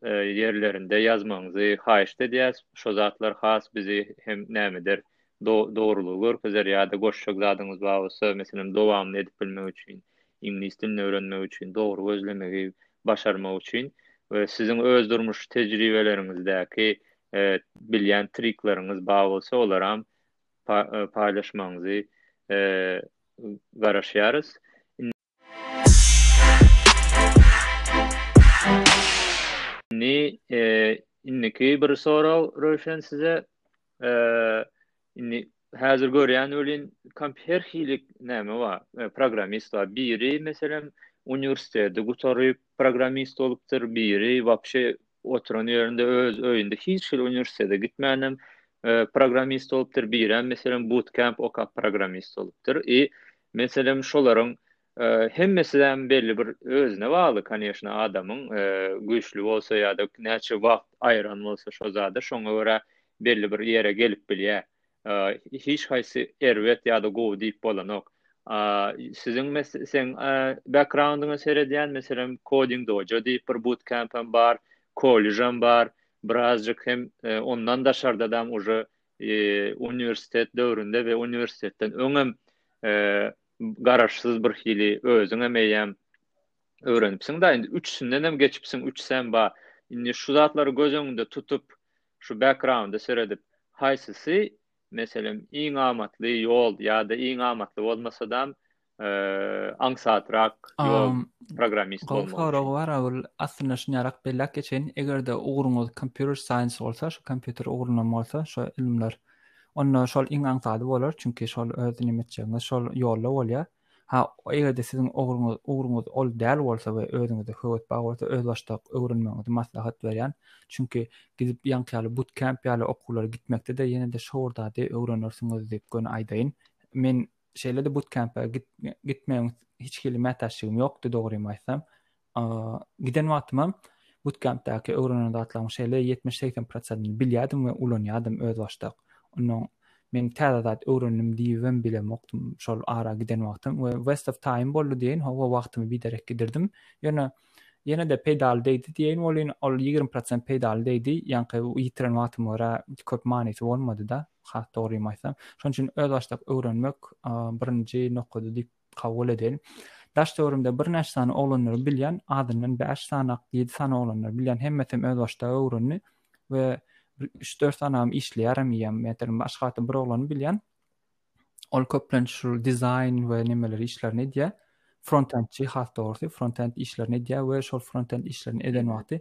Speaker 1: ýerlerinde ýazmagyňyzy haýyşt edýäs. Şo zatlar has bizi hem nämedir dogrulygy görkezer ýa-da goşjak zadyňyz bar bolsa, meselem, dowamyny edip bilmek üçin, iňlis dilini öwrenmek üçin, dogry gözlemegi başarmak üçin we siziň öz durmuş tejribeleriňizdäki bilýän trikleriňiz bar bolsa, olaram paýlaşmagyňyzy garaşýarys. Indi indiki bir sorag Röwşen size indi häzir görýän welin her hili näme bar programmist bar biri meselem uniwersiteti gutaryp programmist bolupdyr biri wapşe Oturan ýerinde öz öýünde hiç hili uniwersitete gitmänem programmist bolupdyr, birem meselem bootcamp okap programmist bolupdyr. I meselem şolaryň hemmesi hem belli bir özüne bagly koneşna adamyň güýçli bolsa ýa-da näçe wagt aýyran bolsa şo zada şoňa görä belli bir ýere gelip bilýär. hiç haýsy erbet ýa-da gowy diýip bolanok. Siziň meseň backgroundyňa seredýän, meselem, Coding Dojo diýip bir bootcamp-am bar, kolležam bar, birazjyk hem ondan daşarda-dam uje uniwersitet döwründe we uniwersitetden öňem garaşsyz birhili özüňem eýýäm öwrenipsiň-dä, indi üçüsindenem geçipsiň, üçüsem bar. Indi şu zatlary göz öňünde tutup, şu background-a seredip, haýsysy, meselem, iň amatly ýol ýa-da iň amatly bolmasadam, aňsatrak ýol programmist bolmak
Speaker 2: üçin? Gowy sorag bar, ol aslynda şuňarak belläp geçeýin, eger-de ugruňyz computer science bolsa, şu kompýuter ugrundan bolsa, şu ylymlar, onda şol iň aňsady bolar, çünki şol öz neme etjegiňiz şol ýolda bolýar. Ha, eger-de siziň ugruňyz, ugruňyz ol däl bolsa we özüňizde höwes bar bolsa, özbaşdak öwrenmegiňizi maslahat berýän. Çünki gidip ýaňky ýaly butkemp ýaly okuwlara gitmekde-de ýene-de şowurdady öwrenirsiňiz diýip göni aýdaýyn. Men şeýle-de butkempe gitmegiň hiç hili mätäçligim ýokdy dogrymy aýtsam. Giden wagtym hem bootcampdäki öwrenen zatlaryň şeýle 70-80 prosentini bilýärdim we ulanýardym öz başdak. Ondan men täze zat öwrendim diýip hem bilemokdym şol ara giden wagtym we waste of time boldy diýen, hawa wagtymy biderek gidirdim. Ýöne ýene-de peýdaly degdi diýen bolýan, ol 20 prosent peýdaly degdi. Ýaňky ýitiren wagtyma görä köp manysy bolmady-da, has dogrymy aýtsam. Şonuň üçin öz başdak öwrenmek birinji nokady diýip kabul eden. Daş töwerimde birnäçe sany oglanlary bilýän, azyndan bäş sany, ýedi sany oglanlary bilýän, hemmesem özbaşdak öwrendi we üç-dört sanam işleýärem iýem, meselem, başga hatda bir oglany bilýän, ol köplenç şu dizaýn we nemeleri işlerini edýär, frontendçi has dogrusy, frontend işlerini edýär we şol frontend işlerini eden wagty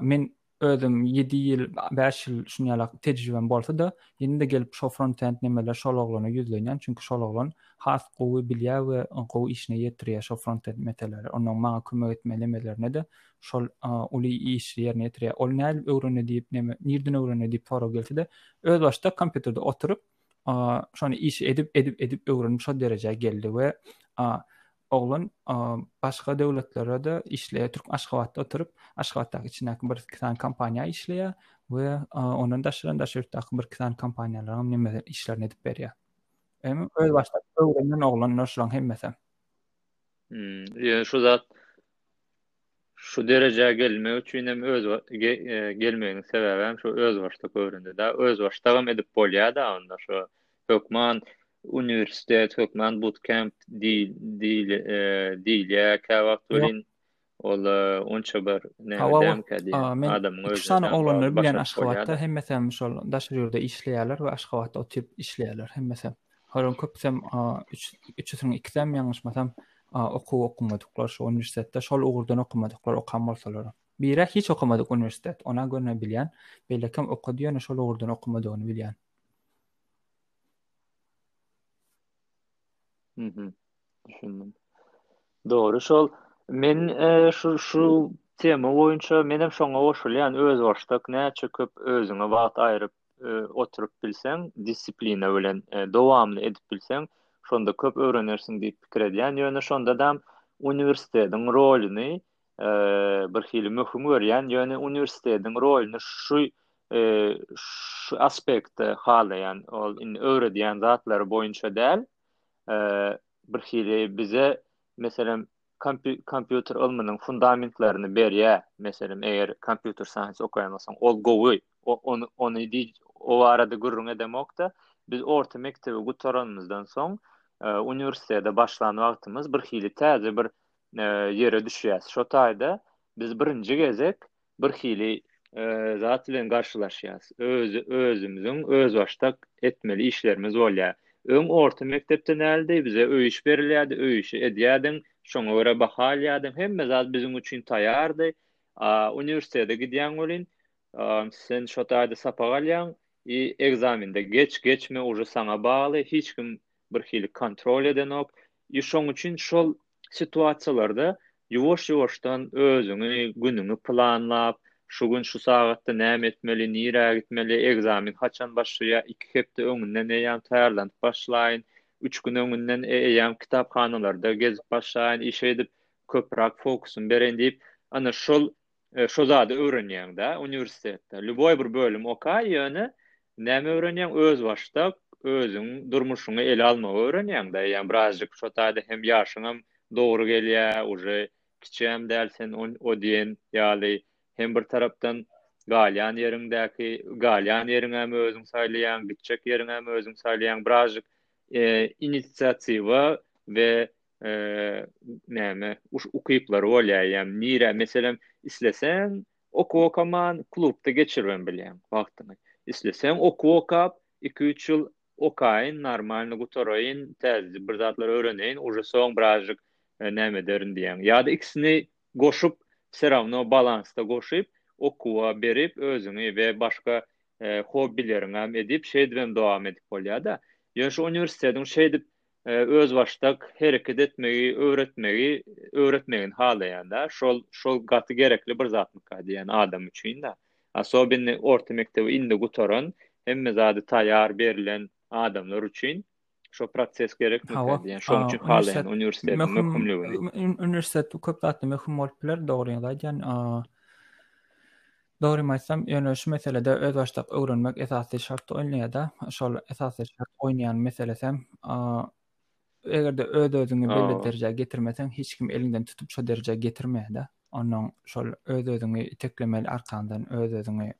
Speaker 2: men Özüm ýedi ýyl, bäş ýyl şuny ýala tejribem bolsa-da, indi gelip şo frontend nemeler şol oglana ýüzlenýän, çünki şol oglan has gowy bilýär we gowy işine ýetirýär şo frontend meseleleri. Onnoň maňa kömek etme nemelerine-de şol uly işi ýerine ýetirýär. Ol nädip öwrendi diýip, neme, nirden öwrendi diýip sorag gelse-de, özbaşdak kompýuterde oturyp, şony işi edip, edip, edip öwrenip şo derejä geldi we Oglan başga döwletlerde-de işleýär, türk Aşgabatda oturyp, Aşgabatdaky içindäki bir iki sany kompaniýa işleýär we ondan daşary daşary ýurtdaky bir iki sany kompaniýalaryň neme işlerini edip berýär. Hem öz başdak öwrenen oglanlar şolaryň hemmesi.
Speaker 1: Hmm, ýöne şu zat Şu derejä gelmek üçin hem öz gelmeginiň sebäbem şu özbaşdak öwrendi da özbaşdagam edip bolýada onda şu hökman uniwersitet hökman butkemp diýilýä käwagt welin ol onça bir näme dämkä diýen adamyň
Speaker 2: özüne şana oglanlar bilen aşgabatda hemmesem şol daşary ýurda işleýärler we aşgabatda otyp işleýärler hemmesem Olaryň köpüsem üçüsiniň ikisem ýalňyşmasam okuw okumadyklar şu uniwersitetde şol ugurdan okumadyklar okan bolsalar. Bire hiç okamadyk uniwersitet ona görne bilýän beýlekem okady ýöne şol ugurdan okamadygyny bilýän.
Speaker 1: Mhm. Düşündim. Dogry şol men e, şu şu tema boýunça menem şoňa goşulýan öz başdak näçe köp özüňe wagt aýryp e, oturyp bilseň, disiplina bilen e, dowamly edip bilseň, şonda köp öwrenersiň diýip pikir edýän. Ýöne şonda da uniwersitetiň rolyny e, bir hili möhüm görýän. Ýöne uniwersitetiň rolyny şu e, şu aspektde halaýan, ol indi öwredýän zatlary boýunça däl. E, bir hili bize meselem kompýuter ylmynyň fundamentlerini berýär. Meselem, eger kompýuter science okaýan bolsaň, ol gowy. Ony ony o barada gürrüň edemok-da, biz orta mekdebi gutaranymyzdan soň, e, uniwersitete başlan wagtymyz bir hili täze bir e, ýere düşýäs. Şo taýda biz birinji gezek bir hili zat bilen garşylaşýas. Öz özümiziň özbaşdak etmeli işlerimiz bolýa. Öň orta mekdepde näldi? Bize öý iş berilýärdi, öý işi edýärdiň, şoňa görä baha alýardyň. Hemme zat biziň üçin taýýardy. A uniwersitete gidýäň welin, sen şo taýda sapak alýaň i ekzamende geç, geçme uje saňa bagly, hiç kim bir hili kontrol edenok. I şoň üçin şol situasiýalarda ýuwaş-ýuwaşdan özüňi, günüňi planlap, şu gün şu sagatda näme etmeli, nirä gitmeli, ekzamen haçan başlaýar, iki hepde öňünden eýýäm taýýarlanyp başlaýyn, üç gün öňünden eýýäm kitaphanalarda gezip başlaýyn, işe gidip köpräk fokusym bereýin diýip, ana, şol Şo zady öwrenýäňdä uniwersitetde. Lýuboý bir bölüm oka, ýöne näme öwrenýäň? Özbaşdak özüň durmuşyňy ele almagy öwrenýäňdä. Ýa birazjyk şo taýda hem ýaşyňam dogry gelýä, uje kiçiäm däl sen o diýen ýaly. Hem bir tarapdan galýan ýeriňdäki, galýan ýeriňäm özüň saýlaýaň, gitjek ýeriňäm özüň saýlaýaň. Birazjyk inisiatiwa we näme ukyplary bolýar ýa nirä meselem isleseň okuw okaman klubda geçiribem bilýäň wagtyňy isleseň okuw okap iki üç ýyl okaýyn normalny gutaraýyn täzede bir zatlar öwreneýin uje soň birazjyk näme ederin diýýäň ýa-da ikisini goşup wse rawno balansda goşup okuwa berip özüňi we başga hobbileriňem edip şeýdibem dowam edip bolýada ýöne şu uniwersitetiň şeýdip özbaşdak hereket etmegi öwretmegi öwretmegini halaýanda şol şol gaty gerekli bir zatmyka diýen adam üçinda asobinni orta mekdebi indi gutaran hemme zady taýar berilen adamlar üçin şo proses gerekmika diýen şoň üçin halaýan uniwersitetiň möhümligini
Speaker 2: uniwersitet köp zatda möhüm bolup biler dogryňyzy aýdýan Dogrymy aýtsam, ýöne şu meselede özbaşdak öwrenmek esasy şart oýnaýada. Şol esasy şart oýnaýan meselesem, egerde öz-özüňi belli derejä getirmeseň, hiç kim eliňden tutup şo derejä getirmeýada. Onnoň şol öz-özüňi iteklemeli arkandan, öz-özüňi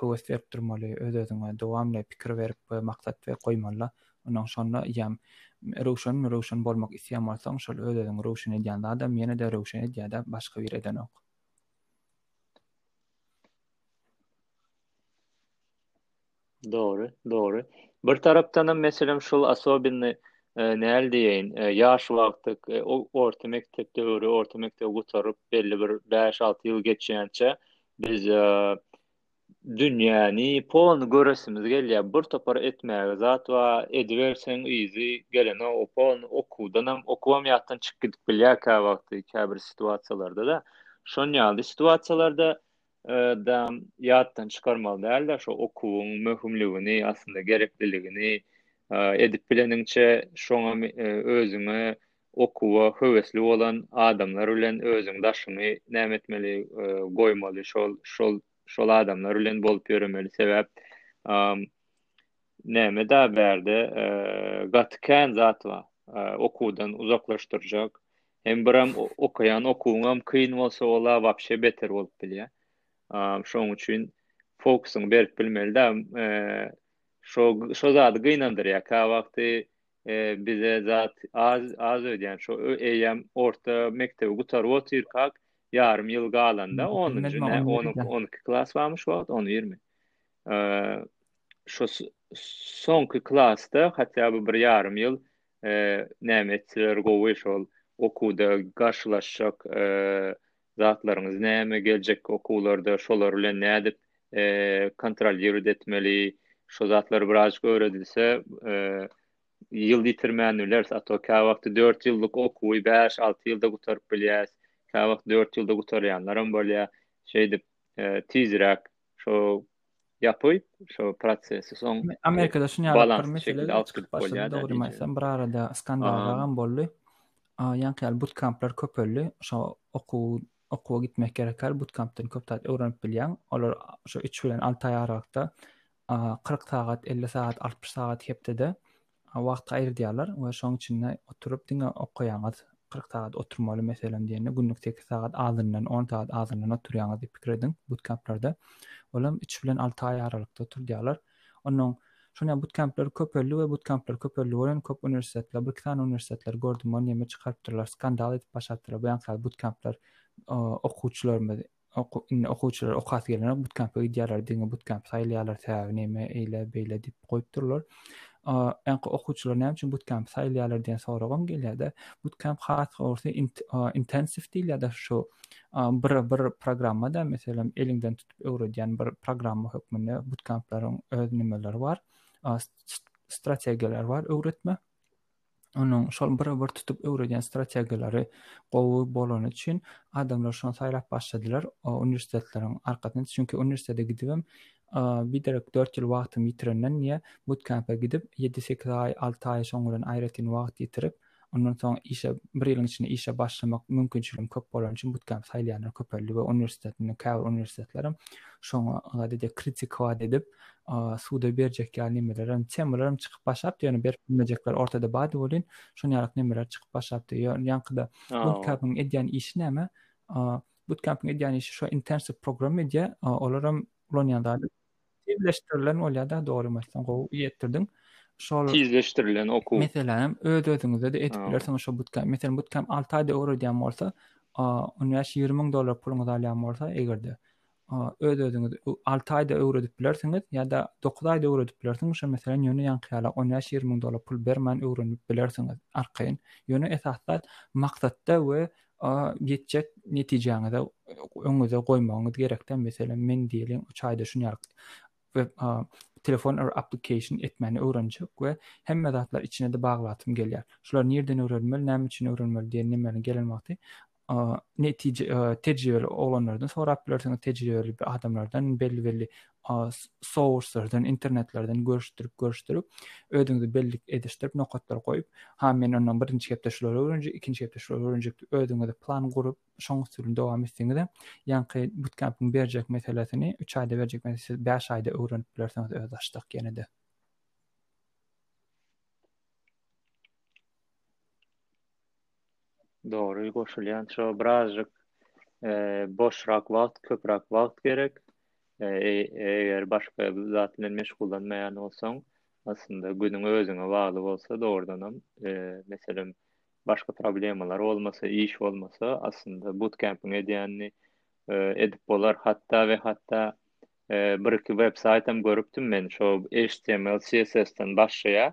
Speaker 2: höwes berip durmaly, öz-özüňe dowamly pikir berip we maksat we goýmaly-da. Onnoň şonda ýam röwşenmi, röwşen bolmak isleýän bolsaň, şol öz-özüňi röwşen edýän zadam ýene-de röwşen edýär-de, başga biri edenok.
Speaker 1: Dogry, dogry. Bir tarapdan hem meselem şul asobinni e, näl diýeýin, e, ýaş wagty e, orta mekdep döwri, orta mekdebi gutaryp belli bir 5-6 ýyl geçýänçä biz Dünýäni, poluny göresimiz gelýär. Bir topar etmäge zat bar. Ediberseň yzy gelenok. O polny okuwdanam, okubam ýatdan çykyp gidip bilýär käwagty, käbir situasiýalarda-da. Şon ýaly situasiýalarda da ýatdan çykarmaly däldir şo okuwyň möhümligini, aslynda gerekliligini. Edip bileniňçe şoňa özüňe Okuwa höwesli bolan adamlar bilen özüň daşyňy näme etmeli goýmaly şol şol şol adamlar bilen bolup ýöremeli sebäp näme da bärde gaty kän zat bar okuwdan uzaklaşdyrjak hem biram okaýan okuwyňam kyn bolsa ola wapşe beter bolup bilýä şoň üçin fokusyňy berip bilmeli da şo şo zady gynandyrýa kä wagty bize zat az az öýdýän şo eýýäm orta mekdebi gutaryp otyrkak ýarym ýyl galanda onunjy nä on on iki klas barmy şu wagt on ýirmi şo soňky klasda hatda bu bir ýarym ýyl näme etseler gowy şol okuwda garşylaşjak zatlaryňyz näme, geljekki okuwlarda şolar bilen nädip kontrolliruot etmeli, şo zatlar birazajyk öwredilse, ýyl ýitirmän bileris, a to käwagty dört ýyllyk okuwy bäş-alty ýylda gutaryp bilýäs, käwagt dört ýylda gutarýanlaram bolýar. Şeýdip, tizräk şo ýapyp şu prosesi soň
Speaker 2: Amerikada şun ýaly bir mesele çykyp başlady dogrymy aýtsam bir arada skandallaragam boldy ýaňky ýaly but kamplar köpeldi şo okuw okuwa gitmek gerekar but kampdan köp zat öwrenip bilýäň olar şo üç bilen alty aý aralykda kyrk sagat elli sagat altmyş sagat hepdede wagt aýyrdýarlar we şoň içinde oturyp diňe okaýaňyz, kyrk sagat oturmaly meselem diýende günlük sekiz sagat azyndan, on sagat azyndan oturýaňyz diýip pikir ediň, butkemplerde olam üç bilen alty aý aralykda oturdýarlar. Onnoň şonda butkempler köpeldi we butkempler köpeldi welin köp uniwersitetler, bir iki sany uniwersitetler gördüm, ony ýeme çykarypdyrlar, skandal edip başardylar, bu ýaňky sagat butkempler okuwçylarymyz Indi okuwçylar okasy gelenok, butkempe gidýärler, diňe butkemp saýylýarlar, sebäbi näme, eýle, beýle diýip goýup durlar. Ýa-da okuwçylar näme üçin butkemp saýylýarlar diýen soragam gelýär-de, butkemp has dogrusy intensiw diýilýär-de şu bir bir programma-da, meselem, eliňden tutup öwredýän bir programma hökmünde butkamplaryň öz nimeleri bar, strategiýalary bar öwretme. onuň şol bir-bir tutup öwredýän strategiýalary gowy bolany üçin adamlar şony saýlap başladylar uniwersitetleriň arkasyndan. Çünki uniwersitete gidibem biderek 4 ýyl wagtymy ýitirenden diýe butkempe gidip 7-8 aý, 6 aý şoň bilen aýratyn wagt ýitirip, ondan soň işe bir ýylyň içinde işe başlamak mümkinçiligim köp bolany üçin butkemp saýlaýanlar köpeldi we uniwersitetinden käbir uniwersitetlerem şoňa ady diýe kritikowa edip, suda berjek ýaly nemeler hem temalarym çykyp başlapdy ýöne berip bilmejekler ortada bady bolýan şonuň ýaly nemeler çykyp başlapdy ýankyda bootcampyň edýän işi näme bootcampyň edýän işi şo intensiv program edýär olar hem ulanýan zady tizleşdirilen bolýar-da dogry aýtsaň gowy ýetdirdiň
Speaker 1: şol tizleşdirilen okuw
Speaker 2: meselem hem öz özüňize de edip bilersiňiz şo bootcamp meselem bootcamp alty aýda öwredýän bolsa on bäş ýigrimi müň dollar puluňyz alýan bolsa egerde öz özüňiz alty aýda öwredip bilersiňiz ýa-da dokuz aýda öwredip bilersiňiz şo meselem ýöne ýaňky ýaly on bäş ýigrimi müň dollar pul bermän öwrenip bilersiňiz arkaýyn ýöne esas zat maksatda we ýetjek netijäňize öňüňize goýmagyňyz gerekde meselem men diýeliň üç aýda şuny we telefon application etmäni öwrenjek we hemme zatlar içine de baglatym gelýär şular nirden öwrenmeli näme üçin öwrenmeli diýen nemäniň gelen wagty netije tejribeli oglanlardan sorap bilersiňiz tejribeli adamlardan belli belli sourcelardan internetlerden görüşdirip görüşdirip özüňizi bellik edişdirip nokatlary goýup ha men ondan birinji hepde şulary öwrenjek ikinji hepde şulary öwrenjek diýip özüňize plan gurup şoň üstünde dowam etseňiz ýaňky butkempiň berjek meselesini üç aýda berjek meselesini bäş aýda öwrenip bilersiňiz öz başdak
Speaker 1: ýene-de Dogry goşulýan şo birazjyk boşrak wagt köprak wagt gerek. Eger başga zat bilen meşgullanmaýan bolsaň, aslynda günüň özüňe bagly bolsa dogrudan hem meselem başga problemalar bolmasa, iş bolmasa aslynda butkempiň edýänini edip bolar. Hatda we hatda bir iki websaýt hem görüpdim men şo html CSS-den başlaýar.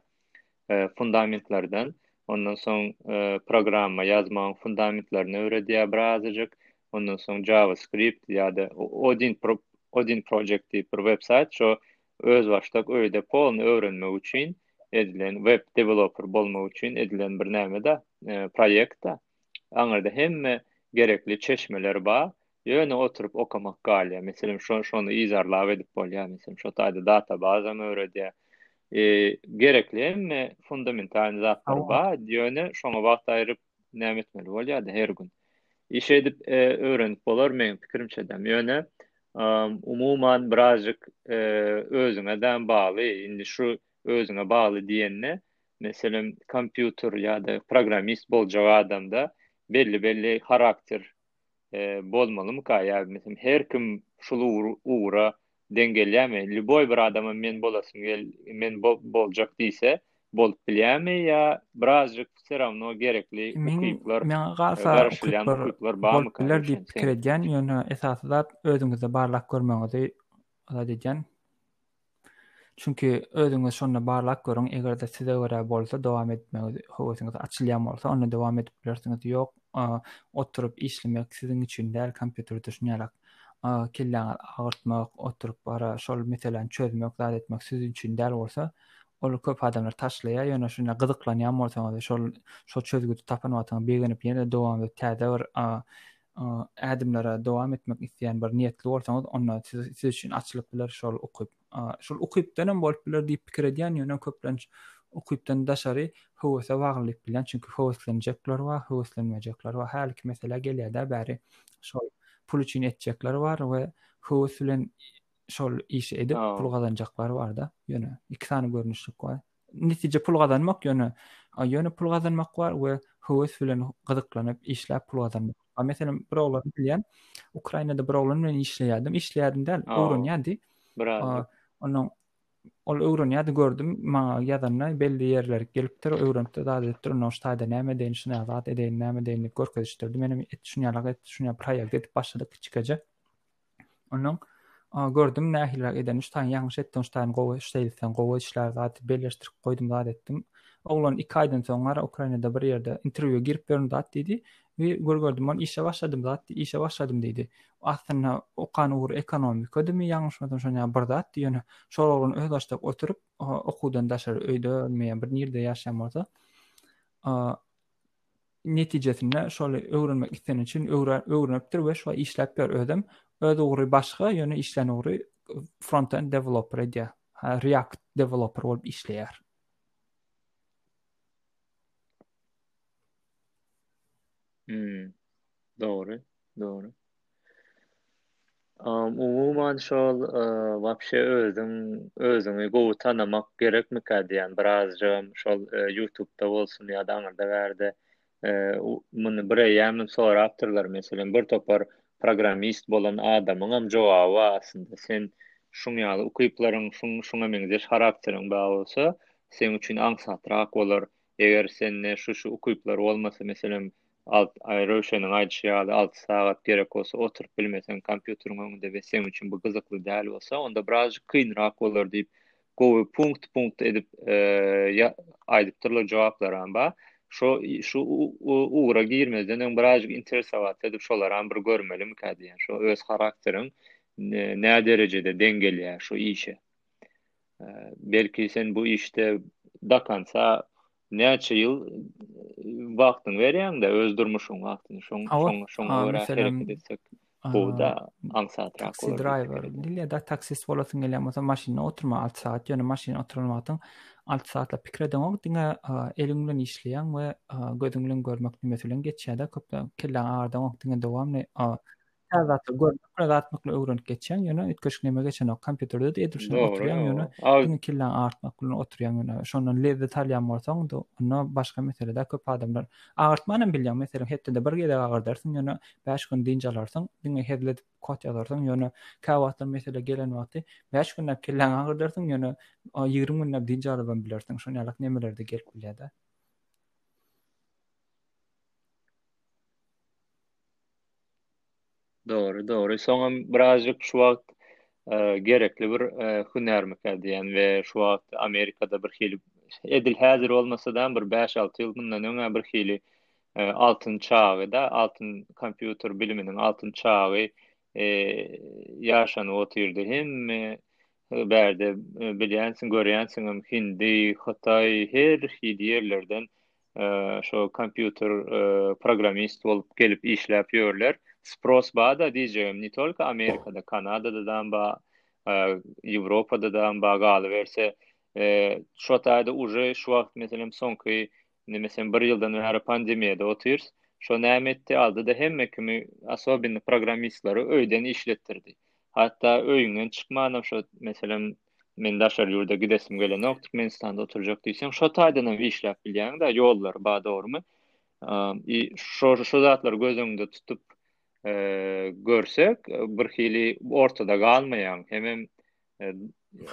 Speaker 1: fundamentlerden. Ondan soň programma ýazmagyň fundamentlerini öwredýär birazajyk. Ondan soň JavaScript ýa-da Odin Odin Project diýip bir web saýt, şo özbaşdak öýde polny öwrenmek üçin edilen web deweloper bolmak üçin edilen bir näme-de, proýekt-de. Aňyrda hemme gerekli çeşmeler bar. Ýöne oturyp okamak galýar. Meselem, şo, şony yzarlap edip bolýar. Meselem, şo taýda databazam öwredýär. E, gerekli hemme fundamentalny zatlar bar. Ýöne şoňa wagt aýryp näme etmeli bolýar-da her gün. Iş edip e, öwrenip bolar meň pikirimçe däm. Ýöne um, umuman birazjyk e, özüňe däm bagly. Indi şu özüňe bagly diýende, meselem, kompýuter ýa-da programmist boljak adamda belli-belli harakter bolmalymyka ýa meselem her kim şul ugra deň gelýärmi lýuboý bir adama men bolasym men boljak diýse bolup bilýärmi ýa birazjyk wse rawno gerekli
Speaker 2: ukyplar maňa galsa ukyplar bolup biler diýip pikir edýän ýöne esasy zat özüňizde barlap görmegiňizi edýän. Çünki özüňiz şonda barlap görüň, eger-de size görä bolsa, dowam etmegi höwesiňiz açylýan bolsa, onda dowam edip bilersiňiz. Ýok, oturyp işlemek siziň üçin däl, kompýuterde şunýarak kelläňizi agyrtmak, oturyp bara şol meseläni çözmek, zat etmek siziň üçin däl bolsa, ol köp adamlar taşlaýar, ýöne şunda gyzyklanýan bolsaňyz we şol, şol çözgüdi tapan wagtyňyz begenip ýene-de dowamly täze bir ädimlere dowam etmek isleýän bir niýetli bolsaňyz, onda siz, siz üçin açylyp biler şol ukyp. Şol ukypdan hem bolup biler diýip pikir edýän, ýöne köplenç ukypdan daşary höwese baglylyk bilýän, çünki höweslenjekler bar, höweslenmejekler bar. Häli ki meselä gelýär-de bäri şol pul üçin etjekler bar we höwes bilen şol işi edip pul gazanjaklar bar-da. Ýöne iki sany görnüşlik bar. netije pul gazanmak ýöne ýöne pul gazanmak bar we höwes bilen gyzyklanyp işläp pul gazanmak. A meselem bir oglany bilýän, Ukrainada bir oglan bilen işleýärdim. Işleýärdim däl, öwrenýärdi. Biraz. Onuň ol öwrenýärdi gördüm maňa ýazanda belli ýerler gelipdir öwrenipdir zat edipdir onuň ştaýda näme edeýin şuna zat edeýin näme edeýin diýip görkezişdirdi menem et şunýalak et şunýa bir haýal edip başladyk kiçikeje Ondan gördüm nähiliräk edeni şutaýyn ýalňyş etdim şutaýyn gowy şeýlsen gowy işler zat belleşdirip goýdum zat etdim. Oglan 2 aýdan soň gara Ukrainada bir ýerde interwýu girip ýörün zat diýdi. We gör gördüm ol işe başladym zat işe başladym diýdi. Aslynda okan ugry ekonomikadymy ýalňyşmasam şonýa bir zatdy ýöne şol oglan öz başda oturyp okuwdan daşary öýde meýem bir nirde ýaşaýan bolsa netijesinde şol öwrenmek islän üçin öwrenipdir we şo işläpdir özüm öz ugry başga ýöne işlän ugry frontend developer edýär react developer bolup işleýär
Speaker 1: hmm. dogry dogry Umuman şol wapşe özüň özüňi gowy tanamak gerekmikä diýýän birazjygam şol ýutubda bolsun ýa-da aňyrda bärde muny bir eýýämem sorapdyrlar meselem bir topar programmist bolan adamyňam jogaby bar aslynda sen şuň ýaly ukyplaryň şuň şuňa meňzeş harakteriň bar bolsa seň üçin aňsatrak bolar Eger sende şu-şu ukyplar bolmasa, meselem, alt, aý, Röwşeniň aýdyşy ýaly, alty sagat gerek bolsa, oturyp bilmeseň kompýuteriň öňünde we seň üçin bu gyzykly däl bolsa, onda birazjyk kynrak bolar diýip, gowy punkt-punkt edip aýdypdyrlar, jogaplaram bar. Şo, şu ugra girmezden öň birazjyk interesowatly edip şolaram bir görmelimikä diýýän. Şo öz harakteriň näderejede deň gelýär şu işe. Belki sen bu işde dakansa näçe ýyl wagtyň berýäňde öz durmuşyň wagtyny şoň şoň şoň görä hereket etsek bu da aňsat
Speaker 2: rak bolar driver diýilýär da taksist bolasyň gelýän bolsa maşynda oturma 6 sagat ýöne maşynda oturan wagtyň 6 sagatla pikir eden ok diňe eliň bilen işleýän we gözüň bilen görmek nimesi bilen geçýär da köp kelläň agyrdan ok diňe dowamly Täze zatlar görmek bilen zatmakly öwrenip geçýäň, ýöne üýtgeşik neme geçenok. Kompýuterde-de edil şuny oturýaň, ýöne diňe kelläň agyrtmak bilen oturýaň, ýöne şondan lezzet alýan bolsaň, onda başga mesele-dä. Köp adamlar agyrtman hem bilýäň, meselem, hepdede bir gezek agyrdarsyň, ýöne bäş gün dynç alarsyň, diňe hezil edip kod ýazarsyň, ýöne käwagtlar mesele gelen wagty bäş günläp kelläňi agyrdarsyň, ýöne ýigrimi günläp dynç alyp hem bilersiň. Şon ýaly nemeler-de gelip bilýär-de.
Speaker 1: Dogry, dogry. Soňam birazjyk şu wagt gerekli bir hünärmika diýen we şu wagt Amerikada bir hili edil häzir bolmasa-da bir bäş-alty ýyl mundan öňe bir hili altyn çagy-da, altyn kompýuter biliminiň altyn çagy ýaşanyp otyrdy. Hemme bärde bilýänsiň, görýänsiňem hindi, hytaý her hili ýerlerden şo kompýuter programmist bolup gelip işläp ýörler. Spros bada diýjegim, ne tolko Amerikada, Kanadada da ba, Ýewropada da ba galyberse, şo taýda uje şu wagt meselem soňky nemesem bir ýyldan bäri pandemiýada otyrys. Şo näme etdi? Aldy-da hemme kimi, asobini programmistlary öýden işletdirdi. Hatda öýüňden çykmanam şo meselem Men daşary ýurda gidesim gelenok, Türkmenistanda oturjak diýseň, şo taýdan hem işläp bilýäň-de, ýollar bar, dogrumy? I şo şo zatlary göz öňünde tutup e, görsek, bir hili ortada galmaýaň, hemem e,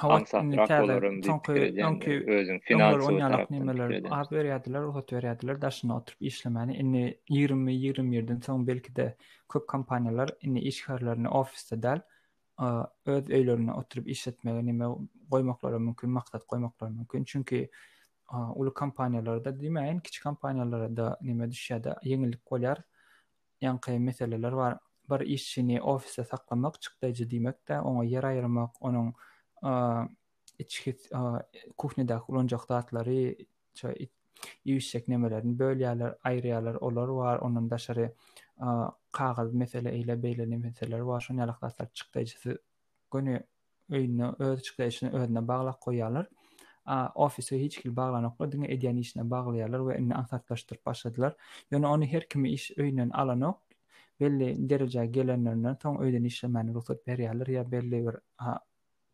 Speaker 1: aňsatrak bolaryň diýip pikir edýän özüň finansowy
Speaker 2: tarapdan. Az berýärdiler, rugsat berýärdiler, daşyna oturyp işlemäni. Indi 20-21-den soň belki-de köp kompaniýalar indi işgärlerini ofisde däl, öz öýlerinde oturyp işletmegi neme goýmaklary mümkin, maksat goýmaklary mümkin. Çünki uly kompaniýalarda diýmäýin, kiçi kompaniýalarda neme düşýär-de, ýeňillik bolýar. Ýaňky meseleler bar. Bir işçini ofisde saklamak, çykdaýjy diýmek-de, oňa ýer aýyrmak, onuň içki kuhnýadaky ulanjak zatlary, Şo it iýişjek nemelerini bölýärler, aýyrýarlar, olar bar. Ondan daşary kagyz mesele eýle beýle meseler bar. Şon ýaly halatlar çykdaýjysy göni öýünde öz çykdaýjysyny özüne baglap goýýarlar. Ofise hiç hili baglanoklar, diňe edýän işine baglaýarlar we indi aňsatlaşdyryp başladylar. Ýöne ony her kim iş öýünden alanok. Belli derejä gelenlerinden soň öýden işlemäni rugsat berýärler ýa belli bir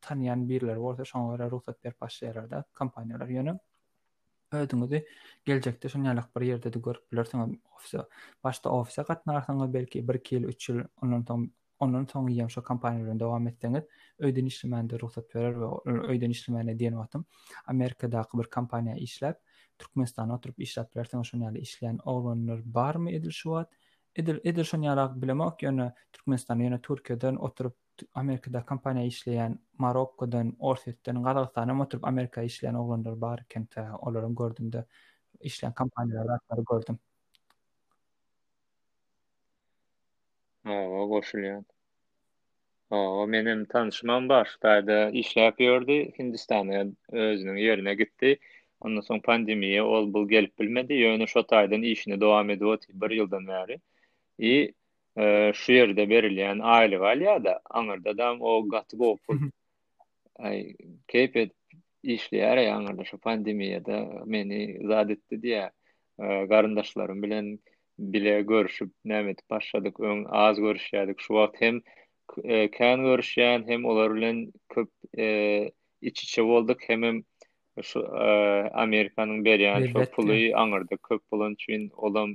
Speaker 2: tanýan birleri bolsa şoňa görä rugsat berip başlaýarlar-da kompaniýalar. Ýöne özüňizi geljekde şuny ýalak bir ýerde-de görüp bilersiňiz. Ofise, başda ofise gatnarsyňyz, belki bir-iki ýyl, üç ýyl, ondan soň ondan soň ýem şo kompaniýa bilen dowam etseňiz, öýden işlemände rugsat berer we öýden işlemände diýen wagtym Amerikadaky bir kompaniýa işläp, Türkmenistana oturyp işläp bilersiňiz. Şonuň ýaly işleýän oglanlar barmy edil şu wagt? Edil, edil şonuň ýalak bilemok, ýöne Türkmenistanda, ýöne Türkiýeden oturyp Amerikada kompaniýa işleýän Marokkodan, Orsýetden, Gazagystandanam oturyp Amerika işleýän oglanlar bar eken tä olaram gördümde işleýän kompaniýalary atlary gördüm.
Speaker 1: Hawa goşulýan. Hawa menem tanşymam bar Hytaýda işläp ýördi Hindistana özüniň ýerine gitdi. Ondan soň pandemiýa ol bul gelip bilmedi ýöne şo taýdan işini dowam edip otyr bir ýyldan bäri. I şu ýerde berilýän aýlygy alýar-da, aňyrdadam o gaty gowy pul. Aý, keýp edip işleýär, aňyrda şu pandemiýada meni zat etdi diýýär. Garyndaşlarym bilen bile görşüp, näme edip başladyk, öň az görüşýärdik, şu wagt hem kän görüşýän, hem olar bilen köp iç-içe bolduk, hemem şu Amerikanyň berýän şu puly aňyrda köp bolan üçin, olam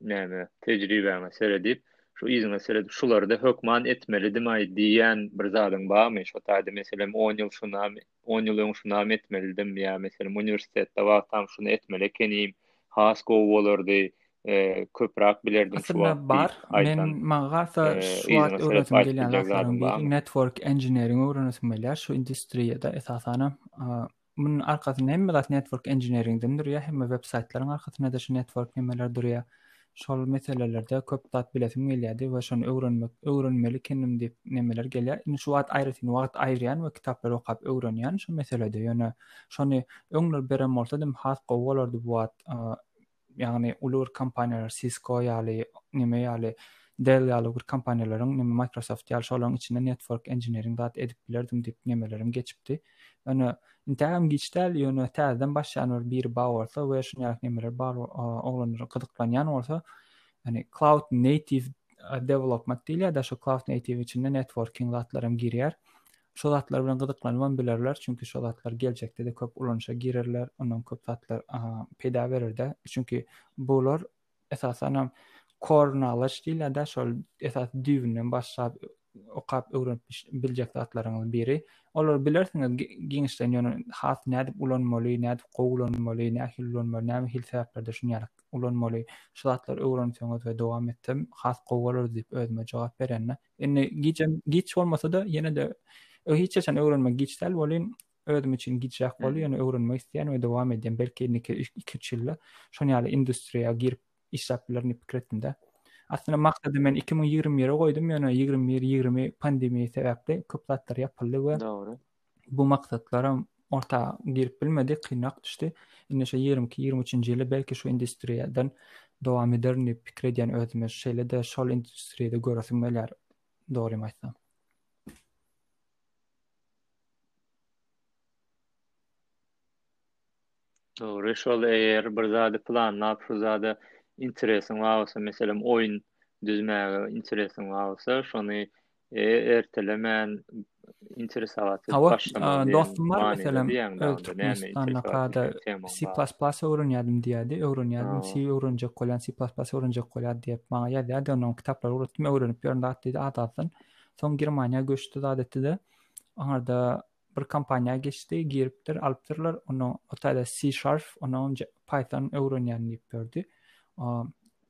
Speaker 1: näme, tejribäňe seredip, şu yzyňa seredip, şulary-da hökman etmelidim-aý diýýän bir zadyň barmy? Şo taýda, meselem, on ýyl şunam, on ýyl öň şunam etmelidim ýa, meselem, uniwersitetde wagtam şuny etmeli ekenim, has gowy bolardy, köpräk bilerdim
Speaker 2: şu wagt diýip aýdan, yzyňa seredip aýdyp biljek zadyň barmy? Aslynda bar. Meň, maňa has-da şu wagt öwresim gelýän zatlaryň biri network engineering öwrenesim gelýär, şu industriýada, esasanam, Munuň arkasynda hemme zat network engineeringden durýar, hemme web saýtlaryň arkasynda-da şu network nemeler durýar. Şol meselelerde köp zat bilesim gelýärdi we şony öwrenmek, öwrenmeli ekenim diýip nemeler gelýär. Indi şu wagt aýratyn wagt aýyrýan we kitaplary okap öwrenýän şu meselede. Ýöne şony öňler beren bolsadym has gowy bolardy bu wagt ýagny uly bir kompaniýalar Cisco ýaly, neme ýaly, Dell ýaly bir kompaniýalaryň, neme Microsoft ýaly şolaryň içinde network engineering zat edip bilerdim diýip nemelerim geçipdi. Ýöne inte hem giç däl, ýöne täzeden başlaýan bir biri bar bolsa we şunuň ýaly nemeler bar oglanlar gyzyklanýan bolsa, ýagny cloud native development diýilýär-de, şu cloud native içinde networking zatlar hem girýär. Şo zatlar bilen gyzyklanybam bilerler, çünki şo zatlar geljekde-de köp ulanyşa girerler, ondan köp zatlar peýda berer-de. Çünki bular esasan hem core knowledge diýilýär-de, şol esas düýbünden başlap okap öwrenip biljek zatlaryňyň biri. Olary bilersiňiz giňişleýin, ýöne has nädip ulanmaly, nädip gowy ulanmaly, nähili ulanmaly, näme hili sebäplerde şuny ýaly ulanmaly, şu zatlary öwrenseňiz we dowam etsem has gowy bolardy diýip özüme jogap berende. Indi gije giç bolmasa-da, ýene-de hiç haçan öwrenmek giç däl welin, özüm üçin gicräk bolýar, ýöne öwrenmek isleýän we dowam edýän, belki indiki 2-3 ýylda şon ýaly industriýa girip işläp bilerin diýip pikir etdim-de. Aslynda maksady men 2020-re goýdum, ýöne 21-20 pandemiýa sebäpli köp zatlar ýapyldy we bu maksatlara orta girip bilmedik, kynrak düşdi. Indi şu 22-23-nji ýyly belki şu industriýadan dowam ederin diýip pikir edýän özüme. Şeýle-de şol industriýada göresim gelýär, dogrymy aýtsam.
Speaker 1: Dogry, şol eger bir zady planlap, şu zada interesiň bar bolsa, meselem, oýun düzmäge interesiň bar bolsa, şony E, ertelemän interes
Speaker 2: sagaty başlamak diýen. Dostum bar meselem, Türkmenistanda kada C++ öwrenýärdim diýýärdi, öwrenýärdim, C öwrenjek bolýan, C++ öwrenjek bolýar diýip maňa ýazýardy, onuň kitaplary ugrutdym, öwrenip ýörün zat diýdi, adamsyn. Soň Germaniýa göçdi zat etdi-de, aňarda bir kompaniýa geçdi, giripdir, alypdyrlar. Onuň otala C Sharp, onuň Python öwrenýän diýip berdi.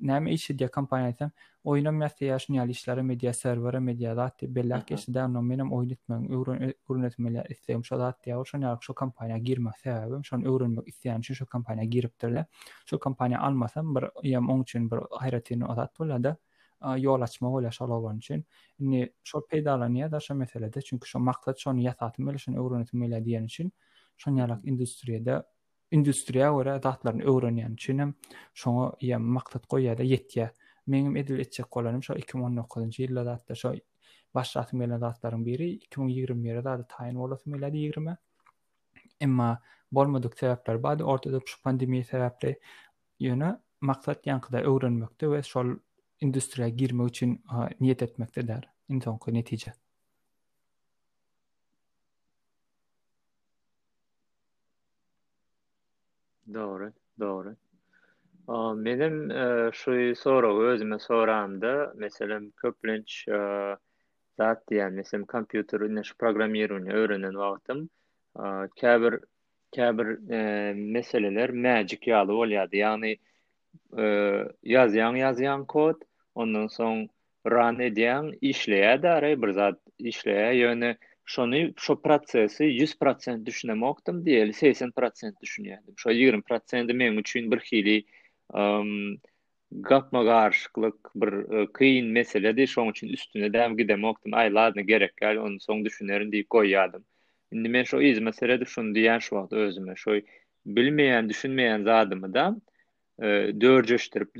Speaker 2: Näme iş edýär kompaniýa aýtsam, oýnam ýasaýar, şuny ýaly işleri media serwere, media zat diýip belläp geçdi-de, onuň menem oýun etmegim, öwrenesim gelýär, islegim şo zat diýýär. Şonuň ýaly şu kompaniýa girmek sebäbim, şony öwrenmek isleýän üçin şu kompaniýa giripdir-de. Şu kompaniýa almasam, bir ýa oň üçin bir aýratyn o zat bolýar-da. ýol açmagy bolýar şol oglan üçin. Indi şol peýdalanýar-da şo meselede, çünki şo maksat şony ýasasim gelýär, şony öwrenesim gelýär diýen üçin şon ýalak industriýada industriýa görä zatlaryny öwrenýän üçin hem şoňa ýa maksat goýýar-da ýetýär. Meňem edil etjek bolanym şo iki müň on dokuzynjy ýylda zatda şo başlasym gelen zatlaryň biri iki müň ýigrimi bire zady taýyn bolasym gelýärdi ýigrime. Emma bolmadyk sebäpler bardy, ortada şu pandemiýa sebäpli Ýöne maksat ýaňkyda öwrenmekde we şol industriýa girmek üçin niýet etmekde däl. Iň soňky netije.
Speaker 1: Dogry, dogry. Menem e, şu soragy özüme soramda, meselem, köplenç e, zat diýen, meselem, kompýuter, indi şu programmirowaniýa öwrenen wagtym, e, käbir käbir meseleler magic ýaly bolýardy, ýagny ýazýaň ýazýaň kod, ondan soň run edýäň, işleýärdi ara bir zat işleýär, ýöne şony şo prosesi 100% düşünemokdym, diýeli 80% düşünýärdim. Şo 20%-i meň üçin birhili gapma-garşyklyk bir kyn meseledi, şoň üçin üstüne däm gidemokdym, aý ladno gerek ýaly, onsoň düşünerin diýip goýýardym. Indi men şo yzyma seredip şuny diýýän şu wagt özüme, şoý bilmeýän, düşünmeýän zadymydam dörjeşdirip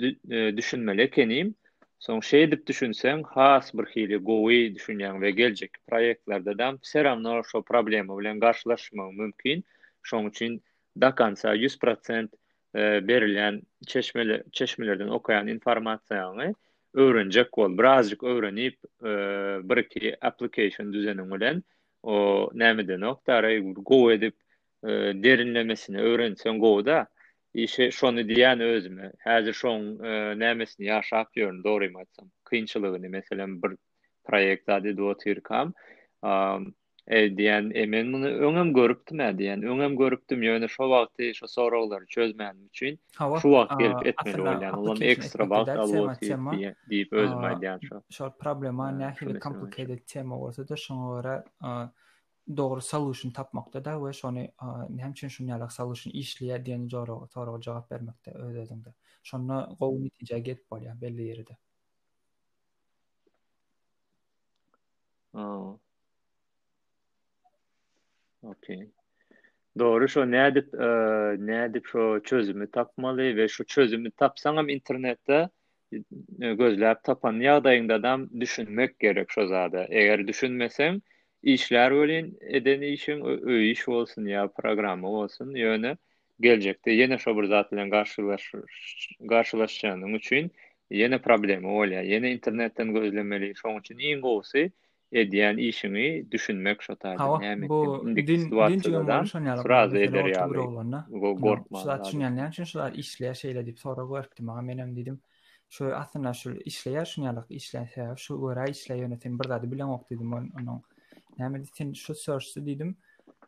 Speaker 1: düşünmeli ekenim. Soň şeýdip düşünseň has bir hili gowy düşünýäň we geljekki proýektlardadam wse rawno şo problema bilen garşylaşmagyň mümkin. Şoň üçin do konca ýüz prosent berilýän çeşmelerden okaýan informasiýaňy öwrenjek bol. Birazjyk öwrenip, bir-iki application düzeniň bilen, o nämedenok, dareýgür gowy edip derinlemesine öwrenseň gowy-da. Işe şony diýýän özüme, häzir şoň nämesini ýaşap ýörün, dogrymy aýtsam. Kynçylygyny, meselem, bir proýekt zat edip otyrkam, Eý, diýýän, e, men muny öňem görüpdim-ä, diýýän. Öňem görüpdim, ýöne şo wagty şu soraglary çözmänim üçin Hawa, şu wagt gelip etmeli aslynda bolýan, olam application ekstra etmekde wagt däl, alyp tema, otyr tema. diýýän, diýip A, özüm aýdýan şo.
Speaker 2: Şol problema Ee, şu nähili mesele boýunça. complicated tema bolsa-da, şoňa görä a, dogry solution tapmakda-da we şony a, näme üçin şuny ýalak solution işleýär diýen joraga, soraga jogap bermekde öz-özüňde. Şonda gowy netijä gelip bolýar belli
Speaker 1: ýere-de. Aa. Okey. Dogry şo nädip nädip şo çözümi tapmaly we şu çözümi tapsaň hem internetde gözläp tapan ýagdaýyňda da düşünmek gerek şo zada. Eger düşünmeseň işlär welin eden işiň öý iş bolsun ýa programma bolsun ýöne geljekde ýene şo bir zat bilen garşylaşjagyň üçin ýene problema bolýar. Ýene internetden gözlemeli. Şoň üçin iň gowusy Edýän işiňi düşünmek şo taýda Hawa
Speaker 2: näme bu etdigiňi indiki din din jigim situasiýadadan boluşan ýaly bu
Speaker 1: sraz mesele eder oturyp bir ýaly oglanda
Speaker 2: go ino şu gorkman zat zady. düşünýän näme üçin şu zat işleýär şeýle diýip sorag beripdi maňa menem diýdim şu aslynda şu işleýär şuny ýalyk işleýän sebäbi şu görä işleýär ýöne sen bir zady bileňok diýdim ol onuň näme diýdi sen şu search-de diýdim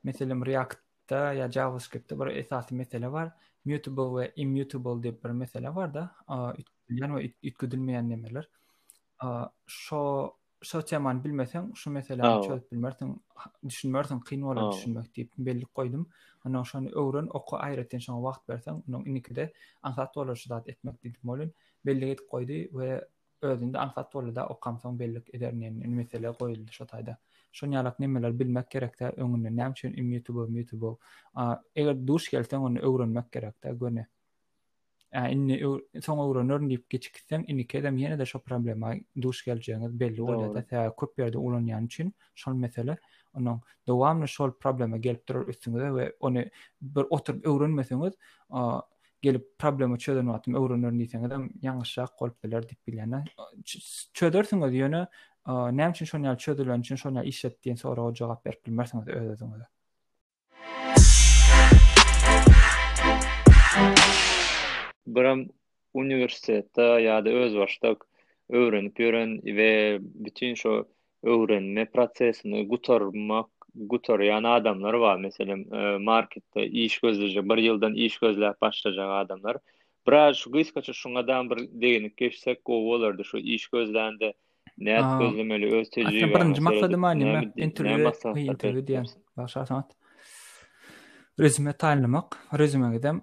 Speaker 2: meselem react-da ýa javascript-de bir esasy mesele bar mutable we immutable diýip bir mesele barda a üýtgedilýän we üýtgedilmeýän nemeler a şo şu temany bilmeseň şu meseläni çözüp bilmersiň düşünmersiň kyn bolar düşünmek diýip bellik goýdum onda şony öwren oka aýratyn şoňa wagt berseň onuň indikide aňsat bolar şu zat etmek diýdim bolun bellik edip goýdy we özünde aňsat bolda okam soň bellik ederin ýene mesele goýuldy şu taýda şoň ýalak nemeler bilmek gerekde öňünde näme üçin im ýutubu ýutubu eger duş gelseň ony öwrenmek gerekde göni Ä indi soň öwrenerin diýip geçip gitseň, indiki gezem ýene-de şo problema duş geljegiňiz belli bolýar-da, sebäbi köp ýerde ulanýan üçin şol mesele. Onuň dowamly şol problema gelip durar üstüňize we ony bir oturyp öwrenmeseňiz, gelip problema çözen wagtym öwrenerin diýseňiz hem ýalňyşrak bolup biler diýip bilýän. Çözersiňiz, ýöne näme üçin şonuň ýaly çözülen üçin şonuň ýaly işlet diýen soraga jogap berip bilmersiňiz öz-özüňize.
Speaker 1: Biram uniwersitetde ýa-da özbaşdak öwrenip ýören we bütin şo öwrenme prosesini gutarmak, gutarýan adamlar bar. Meselem, marketde iş gözleýjek, bir ýyldan iş gözläp başlajak adamlar. Biraz şu gysgaça şuňa dagy bir degnik geçsek gowy bolardy, şu iş gözlände Nädip gözlemeli öz tejribäňi?
Speaker 2: Birinji maksady näme? Interwýu, interwýu diýen. Bagşy Asamat. Rezüme taýynlamak, rezümeňi hem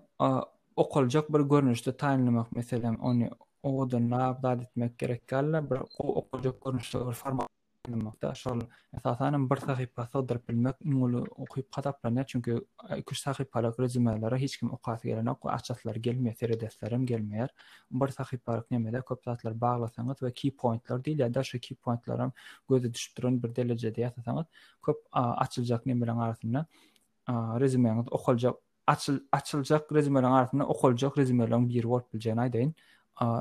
Speaker 2: okaljak bir görnüşde taýynlamak meselem, ony owadanlap zat etmek gerek däl-de, bir gowy okaljak görnüşde bir format taýynlamak-da, şol Esasanam bir sahypa sygdyryp bilmek iň uly ukyp hasaplanýar, çünki iki-üç sahypalyk rezümelere hiç kim okasy gelenok we açaslary gelmeýär, seredesilerem gelmeýär. Bir sahypalyk nemede köp zatlary baglasaňyz we key pointler diýilýär, daşy key pointlerem göze düşüp duran bir derejede ýasasaňyz, köp açyljak nemeleň arasynda rezümeňiz okaljak. açyljak rezimeleriň arasynda okaljak rezimeleriň biri bolup biljegini aýdaýyn.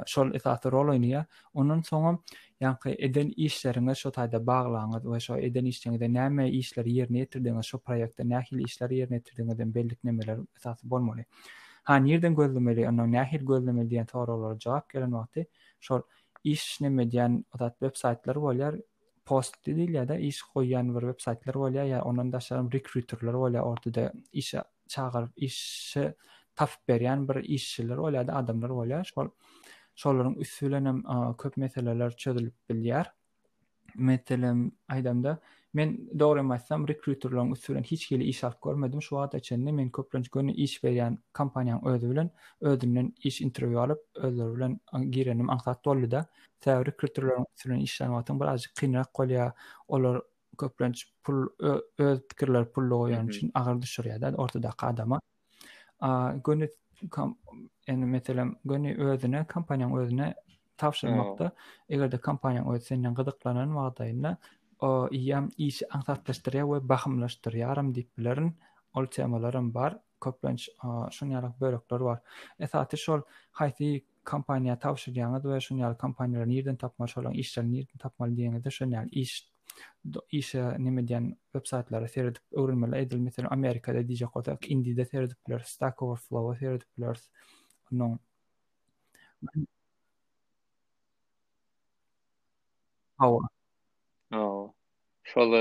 Speaker 2: Şol esasy rol oýnaýar. Ondan soňam ýaňky eden işleriňe şo taýda baglaňyz we şo eden işleriňizde näme işleri ýerine ýetirdiňiz, şo proýektde nähili işleri ýerine ýetirdiňizden belliklemeler esasy bolmaly. Ha, nireden gözlemeli, ondan nähili gözlemeli diýen soraglara jogap gelen wagty şol iş näme edýän web saýtlary bolýar, post diýilýär-de, iş goýýan bir websaýtlar bolýar, ýa ondan daşarym rekruterler bolýar, ortada işe çagyryp, işe tapyp berýän bir işçiler bolýar-da, adamlar bolýar. Şol şolaryň üsti bilen hem köp meseleler çözülip bilýär. Meselem aýdamda, men dogrymy aýtsam, rekruterleriň üsti bilen hiç hili iş alyp görmedim. Şu wagta çenli men köplenç göni iş berýän kompaniýanyň özi bilen özünden iş interwýu alyp, özleri bilen girenim aňsat boldy-da. Täbrik külturlaryň üstünden işlän wagtyň bir azajyk kynrak bolýar. Olar köplenç pul öz pikirleri pulda goýan üçin agyr düşürýärler ortadaky adama. Göni ýani meselem göni özüne kompaniýanyň özüne tabşyrmakda eger-de kompaniýanyň özi senden gyzyklanan wagtynda o iýem işi aňsatlaşdyrýar we bahymlaşdyrýaram diýip bilerin. Ol temalaram bar. köplenç şuny ýaly bölekler bar. Esasy şol haýsy kompaniýa tabşyrýaňyz we şuny ýaly kompaniýalary nirden tapmaly, şolaryň işlerini nirden tapmaly diýeniňizde şuny ýaly iş işe neme diýen web saýtlara seredip öwrenmeli edil meselem Amerikada diýjek bolsak Indide seredip bileris, Stack Overflow-a seredip bileris. Onuň Hawa.
Speaker 1: Hawa. şol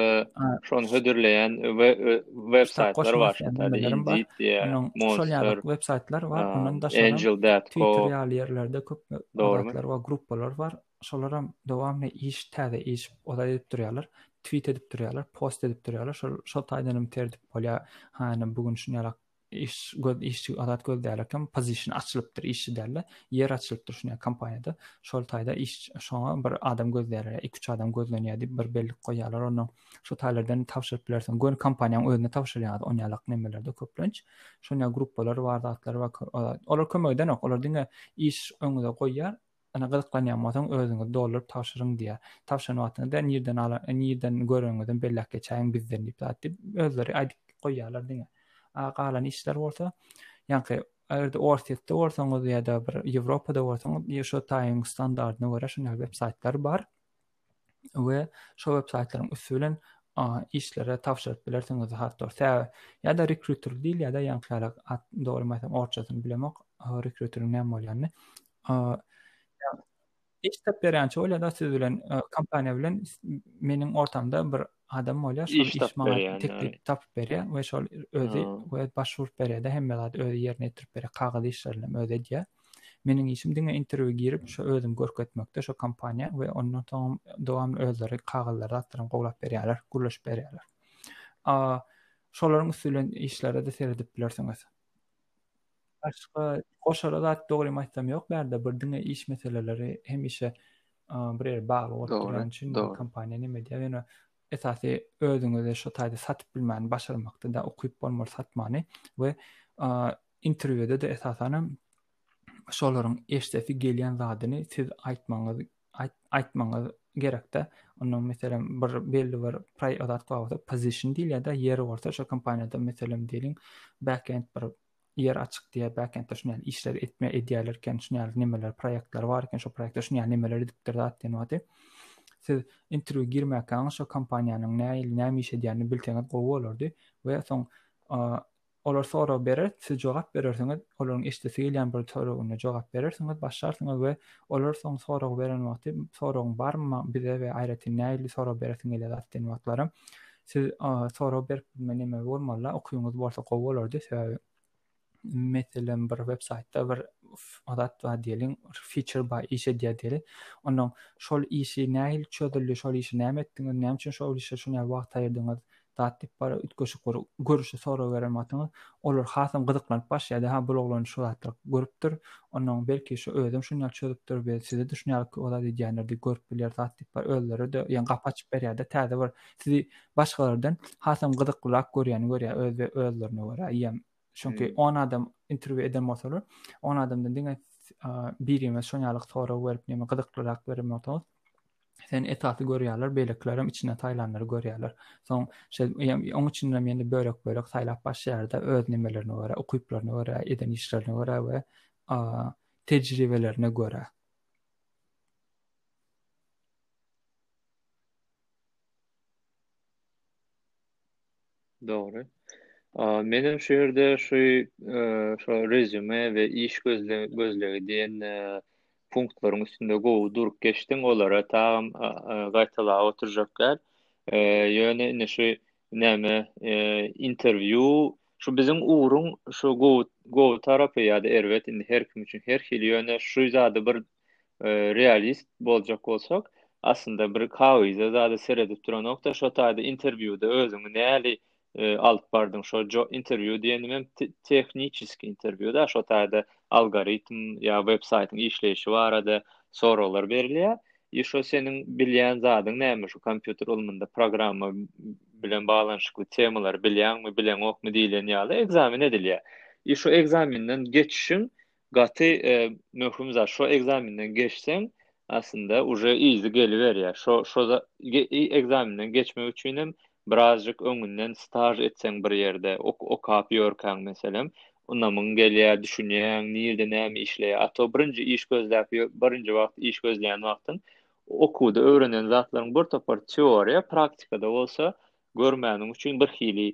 Speaker 1: şony hödürleýän web saýtlar bar şonda indeed diýýär
Speaker 2: şol ýaly web saýtlar bar ondan daşary angel dat twitter ýaly ýerlerde köp zatlar we gruppalar bar şolar hem dowamly iş täze iş ozal edip durýarlar tweet edip durýarlar post edip durýarlar şol şol taýdan hem tertip bolýar ha ýa bu gün şuny ýalak iş göz işçi adat göz däl ekem pozisiýa açylypdyr işçi däl ýer açylypdyr şuny kompaniýada şol taýda iş şoňa bir adam göz däl iki üç adam gözlenýär diýip bir bellik goýýarlar onda şu taýlardan tabşyryp bilersiň göni kompaniýanyň özüne tabşyrýar on ýalak nemelerde köplenç şoňa gruppalar bar zatlar bar olar kömek edenok olar diňe iş öňüne goýýar Ýöne gyzyklanýan bolsaň özüňiz dolduryp tabşyryň diýýär. Tabşyran wagtyňyzda nirden alan nirden göreniňizem belläp geçäýiň bizden diýip zat diýip özleri aýdyp goýýarlar diňe. A galan işler bolsa ýaňky eger-de Orsýetde bolsaňyz ýa-da bir Ýewropada bolsaňyz ýa şo taýyň standardyna görä şunuň ýaly websaýtlar bar. we şo web saýtlaryň üsti bilen işlere tabşyryp bilersiňiz hattor tä ya da rekruter değil ya da yanklara at doğru maysam orçasını bilemok rekruterin ne bolyanını iş tap berençe ol ya da siz bilen kompaniya bilen menin ortamda bir adam bolya şol iş maňa teklip tapıp berya ve şol özü ve başvurup berya da hemme zat özü yerine etirip berya kağıt işlerini özü edya Meniň işim diňe interwýu girip, şo özümi görkezmekde şo kompaniýa we ondan soňam dowamly özleri kagyzlary zatlaram gowlap berýärler, gürleşip berýärler. A, şolaryň üsti bilen işlere-de seredip bilersiňiz. Başga goşara zat dogrymy aýtsam ýok bärde bir diňe iş meseleleri hemişe bir ýere bagly bolup durýan üçin kompaniýa näme diýýär ýöne esasy özüňizi şo taýda satyp bilmäni başarmakda da ukyp bolmaly satmany we Interwýuda-da esasanam şolaryň eşdesi gelýän zadyny siz aýtmagyňyz aýtmagyňyz gerekde. Onda meselem bir belli bir pray adat bolsa position diýilýär-de, ýer bolsa şo kompaniýada meselem diýeliň backend bir ýer açyk diýýär, backendde şuny ýaly işler etme edýärler eken, şuny ýaly nimeler proýektler bar eken, şo proýektde şuny ýaly nimeler edipdir zat diýen wagty. Siz interwýu girmäkäňiz şo kompaniýanyň nähili näme iş edýänini bilseňiz gowy bolardy we soň Olar sorag berer, siz jogap berersiňiz, olaryň eşidesi gelýän bir soragyna jogap berersiňiz, başlarsyňyz we olar soň sorag beren wagty soragyň barmy maň bize we aýratyn nägili sorag beresiň gelýär zat diýen wagtlary siz sorag berip bilme neme bolmalyda ukyňyz bolsa gowy bolardy sebäbi meselem bir web saýtda bir adat bar diýeliň feature bar iş edýär diýeli ondan şol işi nägili çözüldi şol işi näme etdiňiz näme üçin şol işe şunýa wagt aýyrdyňyz zat diýip bara üýtgeşik bir görüşi sorag beren wagtyňyz, olar hasam gyzyklanyp başlaýardy, ha, bul oglan şu zatlary görüpdir, onnoň belki şu özem şuny ýaly çözüpdir, biz size düşünýärik ki, o zat edýänleri diýip görüp bilýär, zat diýip bara özleri-de ýaňy gapy açyp berýärdi, täze bir sizi başgalardan hasam gyzyklyrak görýäni görýär, öz-özlerine görä, eýýäm. Çünki 10 adam intervýu eden bolsalar, 10 adamdan diňe birime şoň ýaly sorag berip, näme gyzyklyrak berip bolsaňyz, sen esasy görýärler, beýlekilerem içinden saýlanlary görýärler. Soň şeýle ýa- ýa- oň üçin hem ýene bölek-bölek saýlap başlaýarda öz nimelerine görä, ukyplaryna görä, eden işlerine görä we a, tejribelerine görä.
Speaker 1: Dogry. Men hem şu ýerde şu şu rezüme we iş gözlegi gözlegi diýen punktlaryň üstünde gowy durup geçdiň. Olara tagam gaýtalap oturjak däl. Ýöne indi şu näme interwýu şu biziň ugruň şu gowy gowy tarapy ýa-da erbet indi her kim üçin her hili ýöne şu zady bir realist boljak bolsak, aslynda bir kagyza zada seredip duranokda, şo taýda interwýuda özüňi näli alyp bardyň, şo interwýu diýenim hem tehniçeski interwýuda, şo taýda algoritm ýa websaýtyň işleýşi barada soraglar berilýär. I şo seniň bilýän zadyň näme şu kompýuter ylmynda programma bilen baglanyşykly temalary bilýäňmi, bileňokmy diýlen ýaly ekzamen edilýär. I şo ekzamenden geçişiň Gaty möhüm zat şo ekzamenden geçseň aslynda uje yzy geliberýär şo şo ekzamenden geçmek üçinem birazjyk öňünden staž etseň bir ýerde okap ýörkäň meselem ynamyň gelýär düşünýäň nirde näme işleýär a to birinji iş gözläp birinji wagt iş gözleýän wagtyň okuwda öwrenen zatlaryň bir topar teoriýa praktikada bolsa görmäniň üçin birhili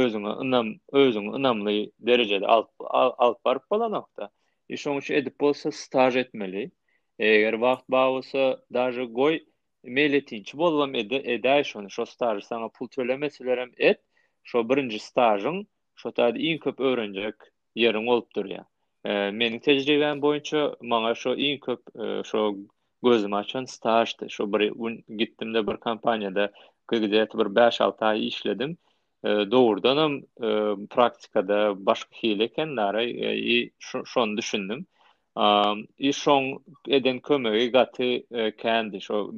Speaker 1: özüňe ynam, özüňi ynamly derejede alyp alyp baryp bolanokda. E şoň üçin edip bolsa staž etmeli. Eger wagt bar bolsa, daže goý meýletinçi bolubam edäý şony, şo stažy saňa pul tölemeselerem et, şo birinji stažyň şo taýda iň köp öwrenjek ýeriň bolup durýar. Meniň tejribäm boýunça maňa şo iň köp şo gözümi açan staždy. Şo bir gün gitdimde bir kompaniýada gideti bir 5-6 aý işledim. Dogrudan hem praktikada başga hili eken nara şony düşündim. I şoň eden kömegi gaty kändi. Şo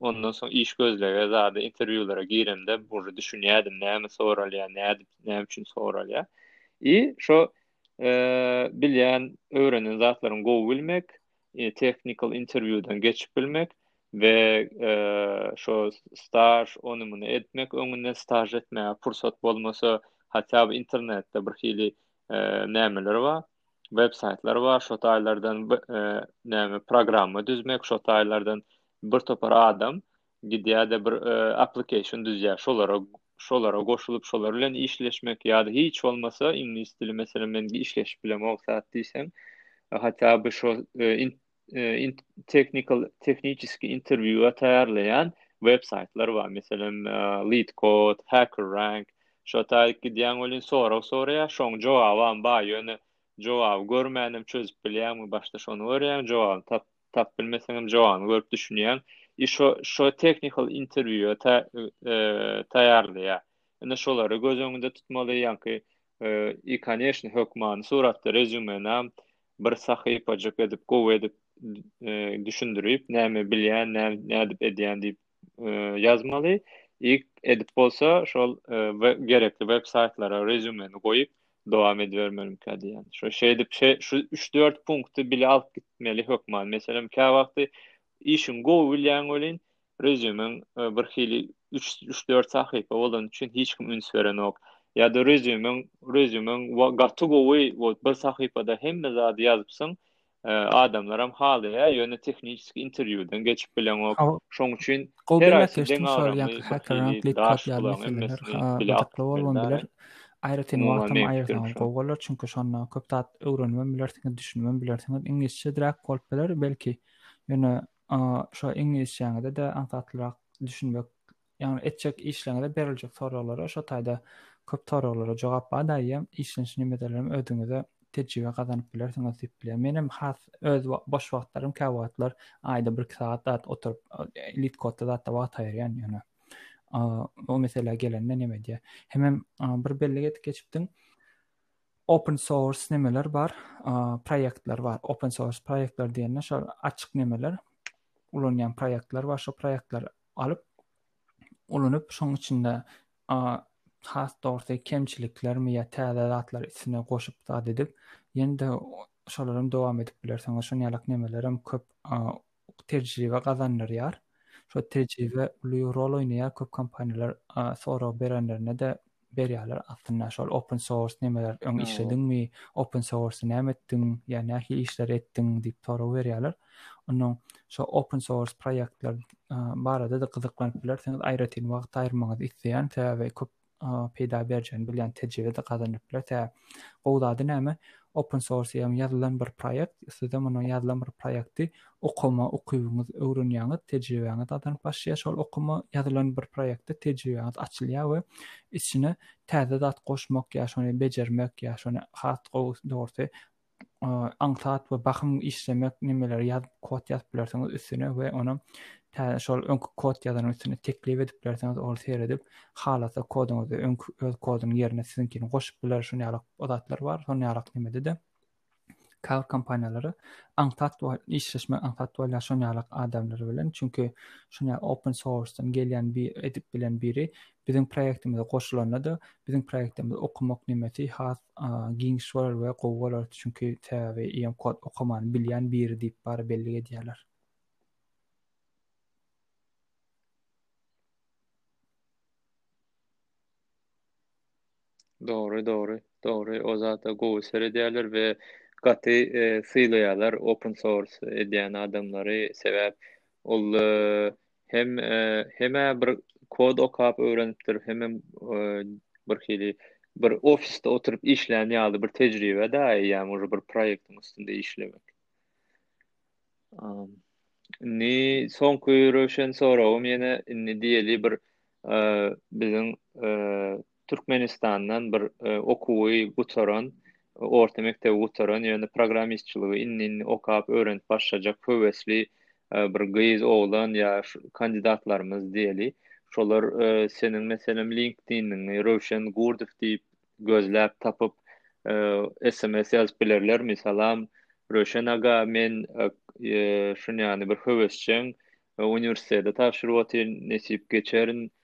Speaker 1: ondan soň iş gözlege zada interwýulara giremde uje düşünýädim näme soralýar, nädip, näme üçin soralýar. I şo bilýän, öwrenen zatlaryňy gowy bilmek, technical interwýudan geçip bilmek we şo staž ony-muny etmek öňünden staž etmäge pursat bolmasa, hatda internetde birhili nämeler bar. web saýtlary bar şo taýlardan e, näme programma düzmek şo taýlardan bir topar adam gidýärde bir e, application düzýär şolara şolara goşulyp şolar bilen işleşmek ýa-da hiç bolmasa iňlis dili meselem men işleşip bilemok zat diýseň e, hatda bu şo e, technical tehniki interwýua taýýarlaýan web saýtlar bar. Meselem, e, LeetCode, HackerRank, şo taýyk gidýän welin sorag soraýar, şoň jogabam bar, ýöne jogaby görmänem çözüp bilýärmi, başda şony görýän, jogabyny tap tap bilmeseňem jogabyny görüp düşünýän. I şo şo technical interwýua ta, e, taýýarlaýar. Indi şolary göz öňünde tutmaly, ýaňky e, i koneşni hökmany suratda rezýumenam bir sahypajyk edip gowy edip düşündirip näme bilýän nädip edýän diýip ýazmaly ilk edip bolsa şol gerekli web saýtlara rezumeni goýup dowam edibermelikä diýýän şo şeýdip şe şu üç dört punkty bile alyp gitmeli hökman meselem käwagty işiňi gowy bilýäň welin Resume-ň birhili üç, üç-dört sahypa bolany üçin hiç kim üns berenok. Ýa-da resume-ň, resume-ň gaty gowy, wot bir sahypada hemme zady ýazypsyň, adamlaram halaýar, ýöne tehniçeskiý interwýudan geçip bileňok. Şoň üçin her haýsy deň agramly, birhili daş bulaň, hemmesini bile akyp bilmän.
Speaker 2: Aýratyn wagtam aýyrsaňyz gowy bolar, çünki şonda köp zat öwrenibem bilersiňiz, düşünibem bilersiňiz. Iňlisçe-diräk bolup biler belki, ýöne A şo iňlisçäňize de aňsatlyrak düşünmek ýagny etjek işleriňize beriljek soraglara şo taýda köp soraglara jogap bar daýy hem işlenç nimedelerem özüňize tejribe gazanyp bilersiňiz diýip bilýän men hem has öz boş wagtlarym käwagtlar aýda bir iki sagat zat oturyp litkodda zatda wagt aýyrýan ýöne o meselä gelende neme diýýär hemem bir bellik edip geçipdiň open source nemeler bar, proýektler bar. Open source proýektler diýende şol açyk nemeler, ulanýan proýektler bar. Şol proýektleri alyp ulanyp, şoň içinde has dogrusy kemçiliklermi ýa täze zatlar üstüne goşup zat edip, ýene-de şolarym dowam edip bilersiň. Şoň ýaly nemelerem köp tejribe gazandyrýar. Şo tejribe uly rol oýnaýar. Köp kompaniýalar sorag berenlerinde-de berýärler. Aslynda şol open source nemeler öň işlediňmi, open source näme etdiň, ýa nähili işler etdiň diýip sorag berýärler. Onnoň şo open source proýektler barada-da gyzyklanyp bilersiňiz. Aýratyn wagt aýyrmagyňyzy isleýän, sebäbi köp peýda berjegini bilýän tejribe-de gazanylyp biler. Tä gowy zady näme? Open source ýagny ýazylan bir proýekt, size muny ýazylan bir proýekti okama ukybyňyz öwrenýäňiz, tejribäňiz gazanyp başlaýar. Şol okama ýazylan bir proýektde tejribäňiz açylýar we içine täze zat goşmak ýa şony bejermek ýa şony has gowy dogrusy aňsat we bahym işlemek nimeleri ýazyp kod ýazyp bilersiňiz üstüne we ony şol öňki kod ýazan üstüne teklip edip bilersiňiz ol seredip halasa koduňyzy öňki öz kodunyň ýerine siziňkini goşup biler şuny ýaly o zatlar bar şony ýaly nimede de kar kompaniýalary aňsat we işleşme aňsat we şony ýaly adamlar bilen çünki şuny open source-dan gelýän bir edip bilen biri Biziň proýektimize goşulanda-da, biziň proýektimizi okamak niýmeti has giňiş bolar we gowy bolar, çünki sebäbi IM kod okamany bilýän biri diýip bary bellik edýärler.
Speaker 1: Dogry, dogry, dogry. O zata gowy seredýärler we gaty e, sylaýarlar open source edýän adamlary, sebäp ol e, hem hemä bir kod okap öwrenipdir hemem bir hili bir ofisde oturup işlän ýaly bir tejribe da ýa bir bir proýektiň üstünde işlemek. Ni soňky röwşen soragym ýene indi diýeli bir biziň Türkmenistandan bir okuwy gutaran, orta mekdebi gutaran, ýöne programmistçiligi indi-indi okap, öwrenip başlajak höwesli bir gyz, oglan ýa kandidatlarymyz diýeli. Şolar seniň meselem LinkedIn-iňi Röwşen Gurdow diýip gözläp tapyp, sms ýazyp bilerlermi, Salam, Röwşen aga, men şunýany bir höwesjeň, uniwersitete tabşyryp otyryn, nesip geçerin,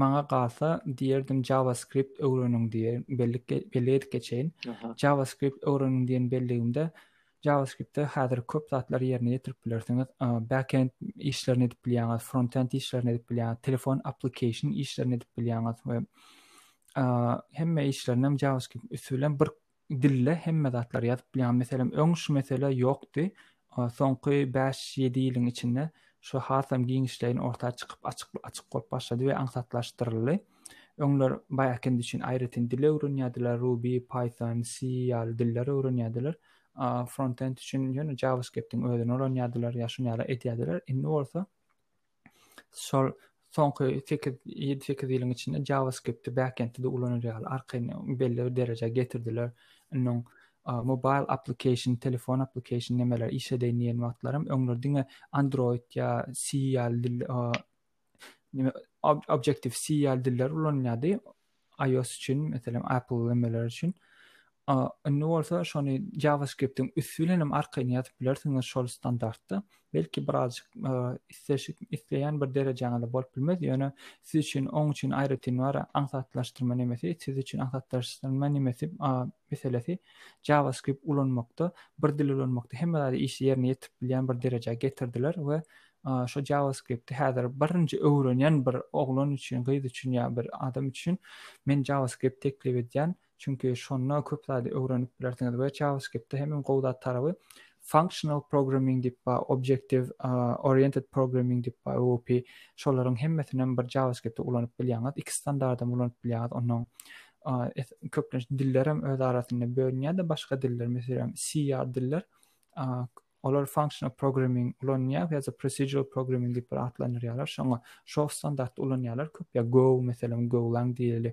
Speaker 2: maňa galsa diýerdim JavaScript öwreniň diýe bellik belli edip geçeýin. JavaScript öwreniň diýen belligimde JavaScript-de häzir köp zatlar ýerine ýetirip bilersiňiz. Backend işlerini edip bilýäňiz, frontend işlerini edip bilýäňiz, telefon application işlerini edip bilýäňiz we hemme işlerini hem JavaScript üsti bilen bir dilde hemme zatlary ýazyp bilýän meselem öň şu mesele ýokdy soňky bäş ýedi ýylyň içinde şu hasam giňişleýin orta çykyp açyk açyk bolup başlady we aňsatlaşdyryldy öňler baýakendi üçin aýratyn dil öwrenýärdiler ruby python c ýaly dilleri öwrenýärdiler frontend üçin ýöne javascriptiň özüni öwrenýärdiler ýa şuny ýaly edýärdiler indi bolsa şol soňky sekiz ýedi sekiz ýylyň içinde JavaScript-i backend-de ulanar ýaly arkaýyn belli bir derejä getirdiler. Indi mobile application, telefon application nemeler işe deýin diýen wagtlarym öňler diňe Android ýa C ýaly dil Objective C ýaly diller ulanýardy. iOS üçin, meselem, Apple nimeler üçin. Indi bolsa şony JavaScript-iň üsti bilen hem arkaýyn ýazyp bilersiňiz şol standartda. Belki birazjyk isleşik isleýän bir derejäňizde bolup bilmez, ýöne siz üçin oň üçin aýratyn bar aňsatlaşdyrma nemesi, siz üçin aňsatlaşdyrma nemesi meselesi JavaScript ulanmakda, bir dil ulanmakda hemme zady işi ýerine ýetirip bilýän bir derejä getirdiler we şu JavaScript-i häzir birinji öwrenýän bir oglan üçin, gyz üçin ýa bir adam üçin men JavaScript teklip edýän, çünki şonda köp zady öwrenip bilersiňiz we JavaScript-de hemem gowy zat taraby Functional programming diýip bar, objektiw oriented programming diýip bar, OOP. Şolaryň hemmesinem bir JavaScript ulanyp bilýäňiz. Iki standardam ulanyp bilýäňiz. Ondan köplenç diller hem öz arasynda bölünýär-de, başga diller, meselem, C ýaly diller, olar functional programming ulanýar, ýa-da procedural programming diýip bir atlandyrýarlar. Şoňa şo standarty ulanýarlar köp, ýa Go, meselem, Golang diýeli.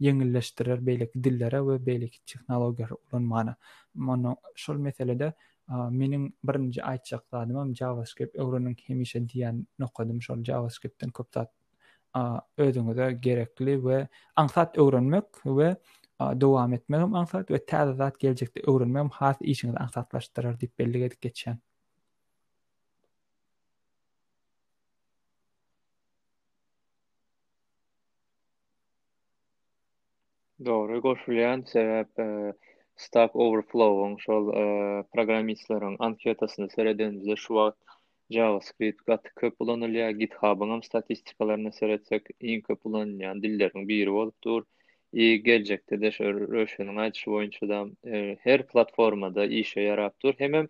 Speaker 2: ýeňilleşdirer beýleki dillere we beýleki tehnologiýalary ulanmana. Mundan şol meselede meniň birinji aýtjak zadymam JavaScript öwreniň hemişe diýen nokadym şol JavaScript-den köp zat özüňize gerekli we aňsat öwrenmek we dowam etmegem aňsat we täze zat geljekde öwrenmegem has işiňizi aňsatlaşdyrar diýip bellik edip geçýän.
Speaker 1: Dogry goşulýan sebäp Stack Overflow-yň şol programmistleriň anketasyna seredenimizde şu wagt JavaScript gaty köp ulanylýar. GitHub-yň hem statistikalaryna seretsek iň köp ulanylýan dilleriň biri bolup dur. I geljekde-de şo Röwşeniň aýdyşy boýunça-da her platformada işe ýarap dur. Hemem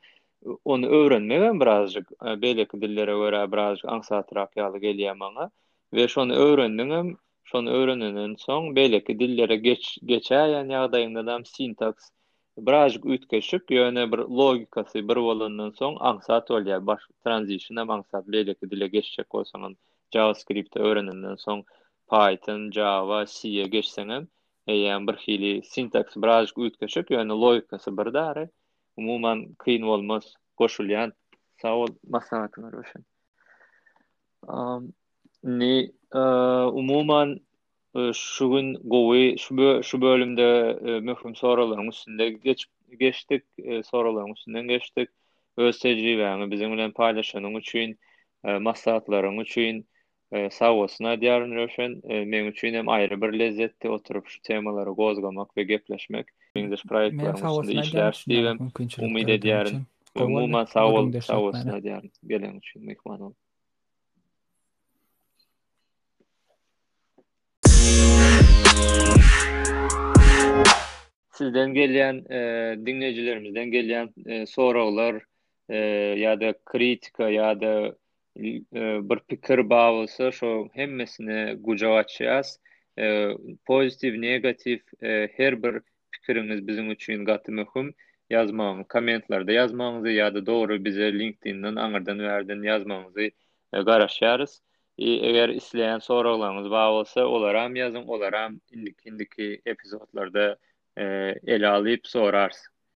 Speaker 1: ony öwrenmegem birazjyk beýleki dillere görä birazjyk aňsatrak ýaly gelýär maňa. we şony öwrendiňem, şony öwrenenden soň beýleki dillere geçäýen ýagdaýyňdadam sintaks birazjyk üýtgeşik, ýöne bir logikasy bir bolandan soň aňsat bolýar, baş transition hem aňsat, beýleki dile geçjek bolsaňam, JavaScript-i öwrenenden soň Python, Java, C-e geçseňem, eýýäm bir hili sintaks birazjyk üýtgeşik, ýöne logikasy bir dary, umuman kyn bolmaz, goşulýan. Sag bol maslahatyňa Röwşen. Indi umuman şu gün gowy şu bölümde möhüm soraglaryň üstünde geçdik, soraglaryň üstünden geçdik. Öz tejribäňi biziň bilen paýlaşanyň üçin, maslahatlaryň üçin sag bolsun aýdýaryn Röwşen. Meň üçin hem aýry bir lezzetdi oturyp şu temalary gozgamak we gepleşmek. Meňzeş proýektlaryň üstünde işläris diýibem umyt edýärin. Umuman sag bol, sag bolsun aýdýaryn. Gelen üçin mehman bol. Sizden gelýän e, diňleýjilerimizden gelýän e, soraglar e, ýa-da kritika ýa-da bir pikir bar bolsa şo hemmesine gujak açýas pozitiw negatiw her bir pikiriňiz biziň üçin gaty möhüm ýazmagyňyz kommentlarda ýazmagyňyzy ýa-da dogry bize linkedindan aňyrdan bärden ýazmagyňyzy garaşýarys eger isleýän soraglaryňyz bar bolsa olaram ýazyň olaram indiki indiki epizodlarda ele alyp sorarys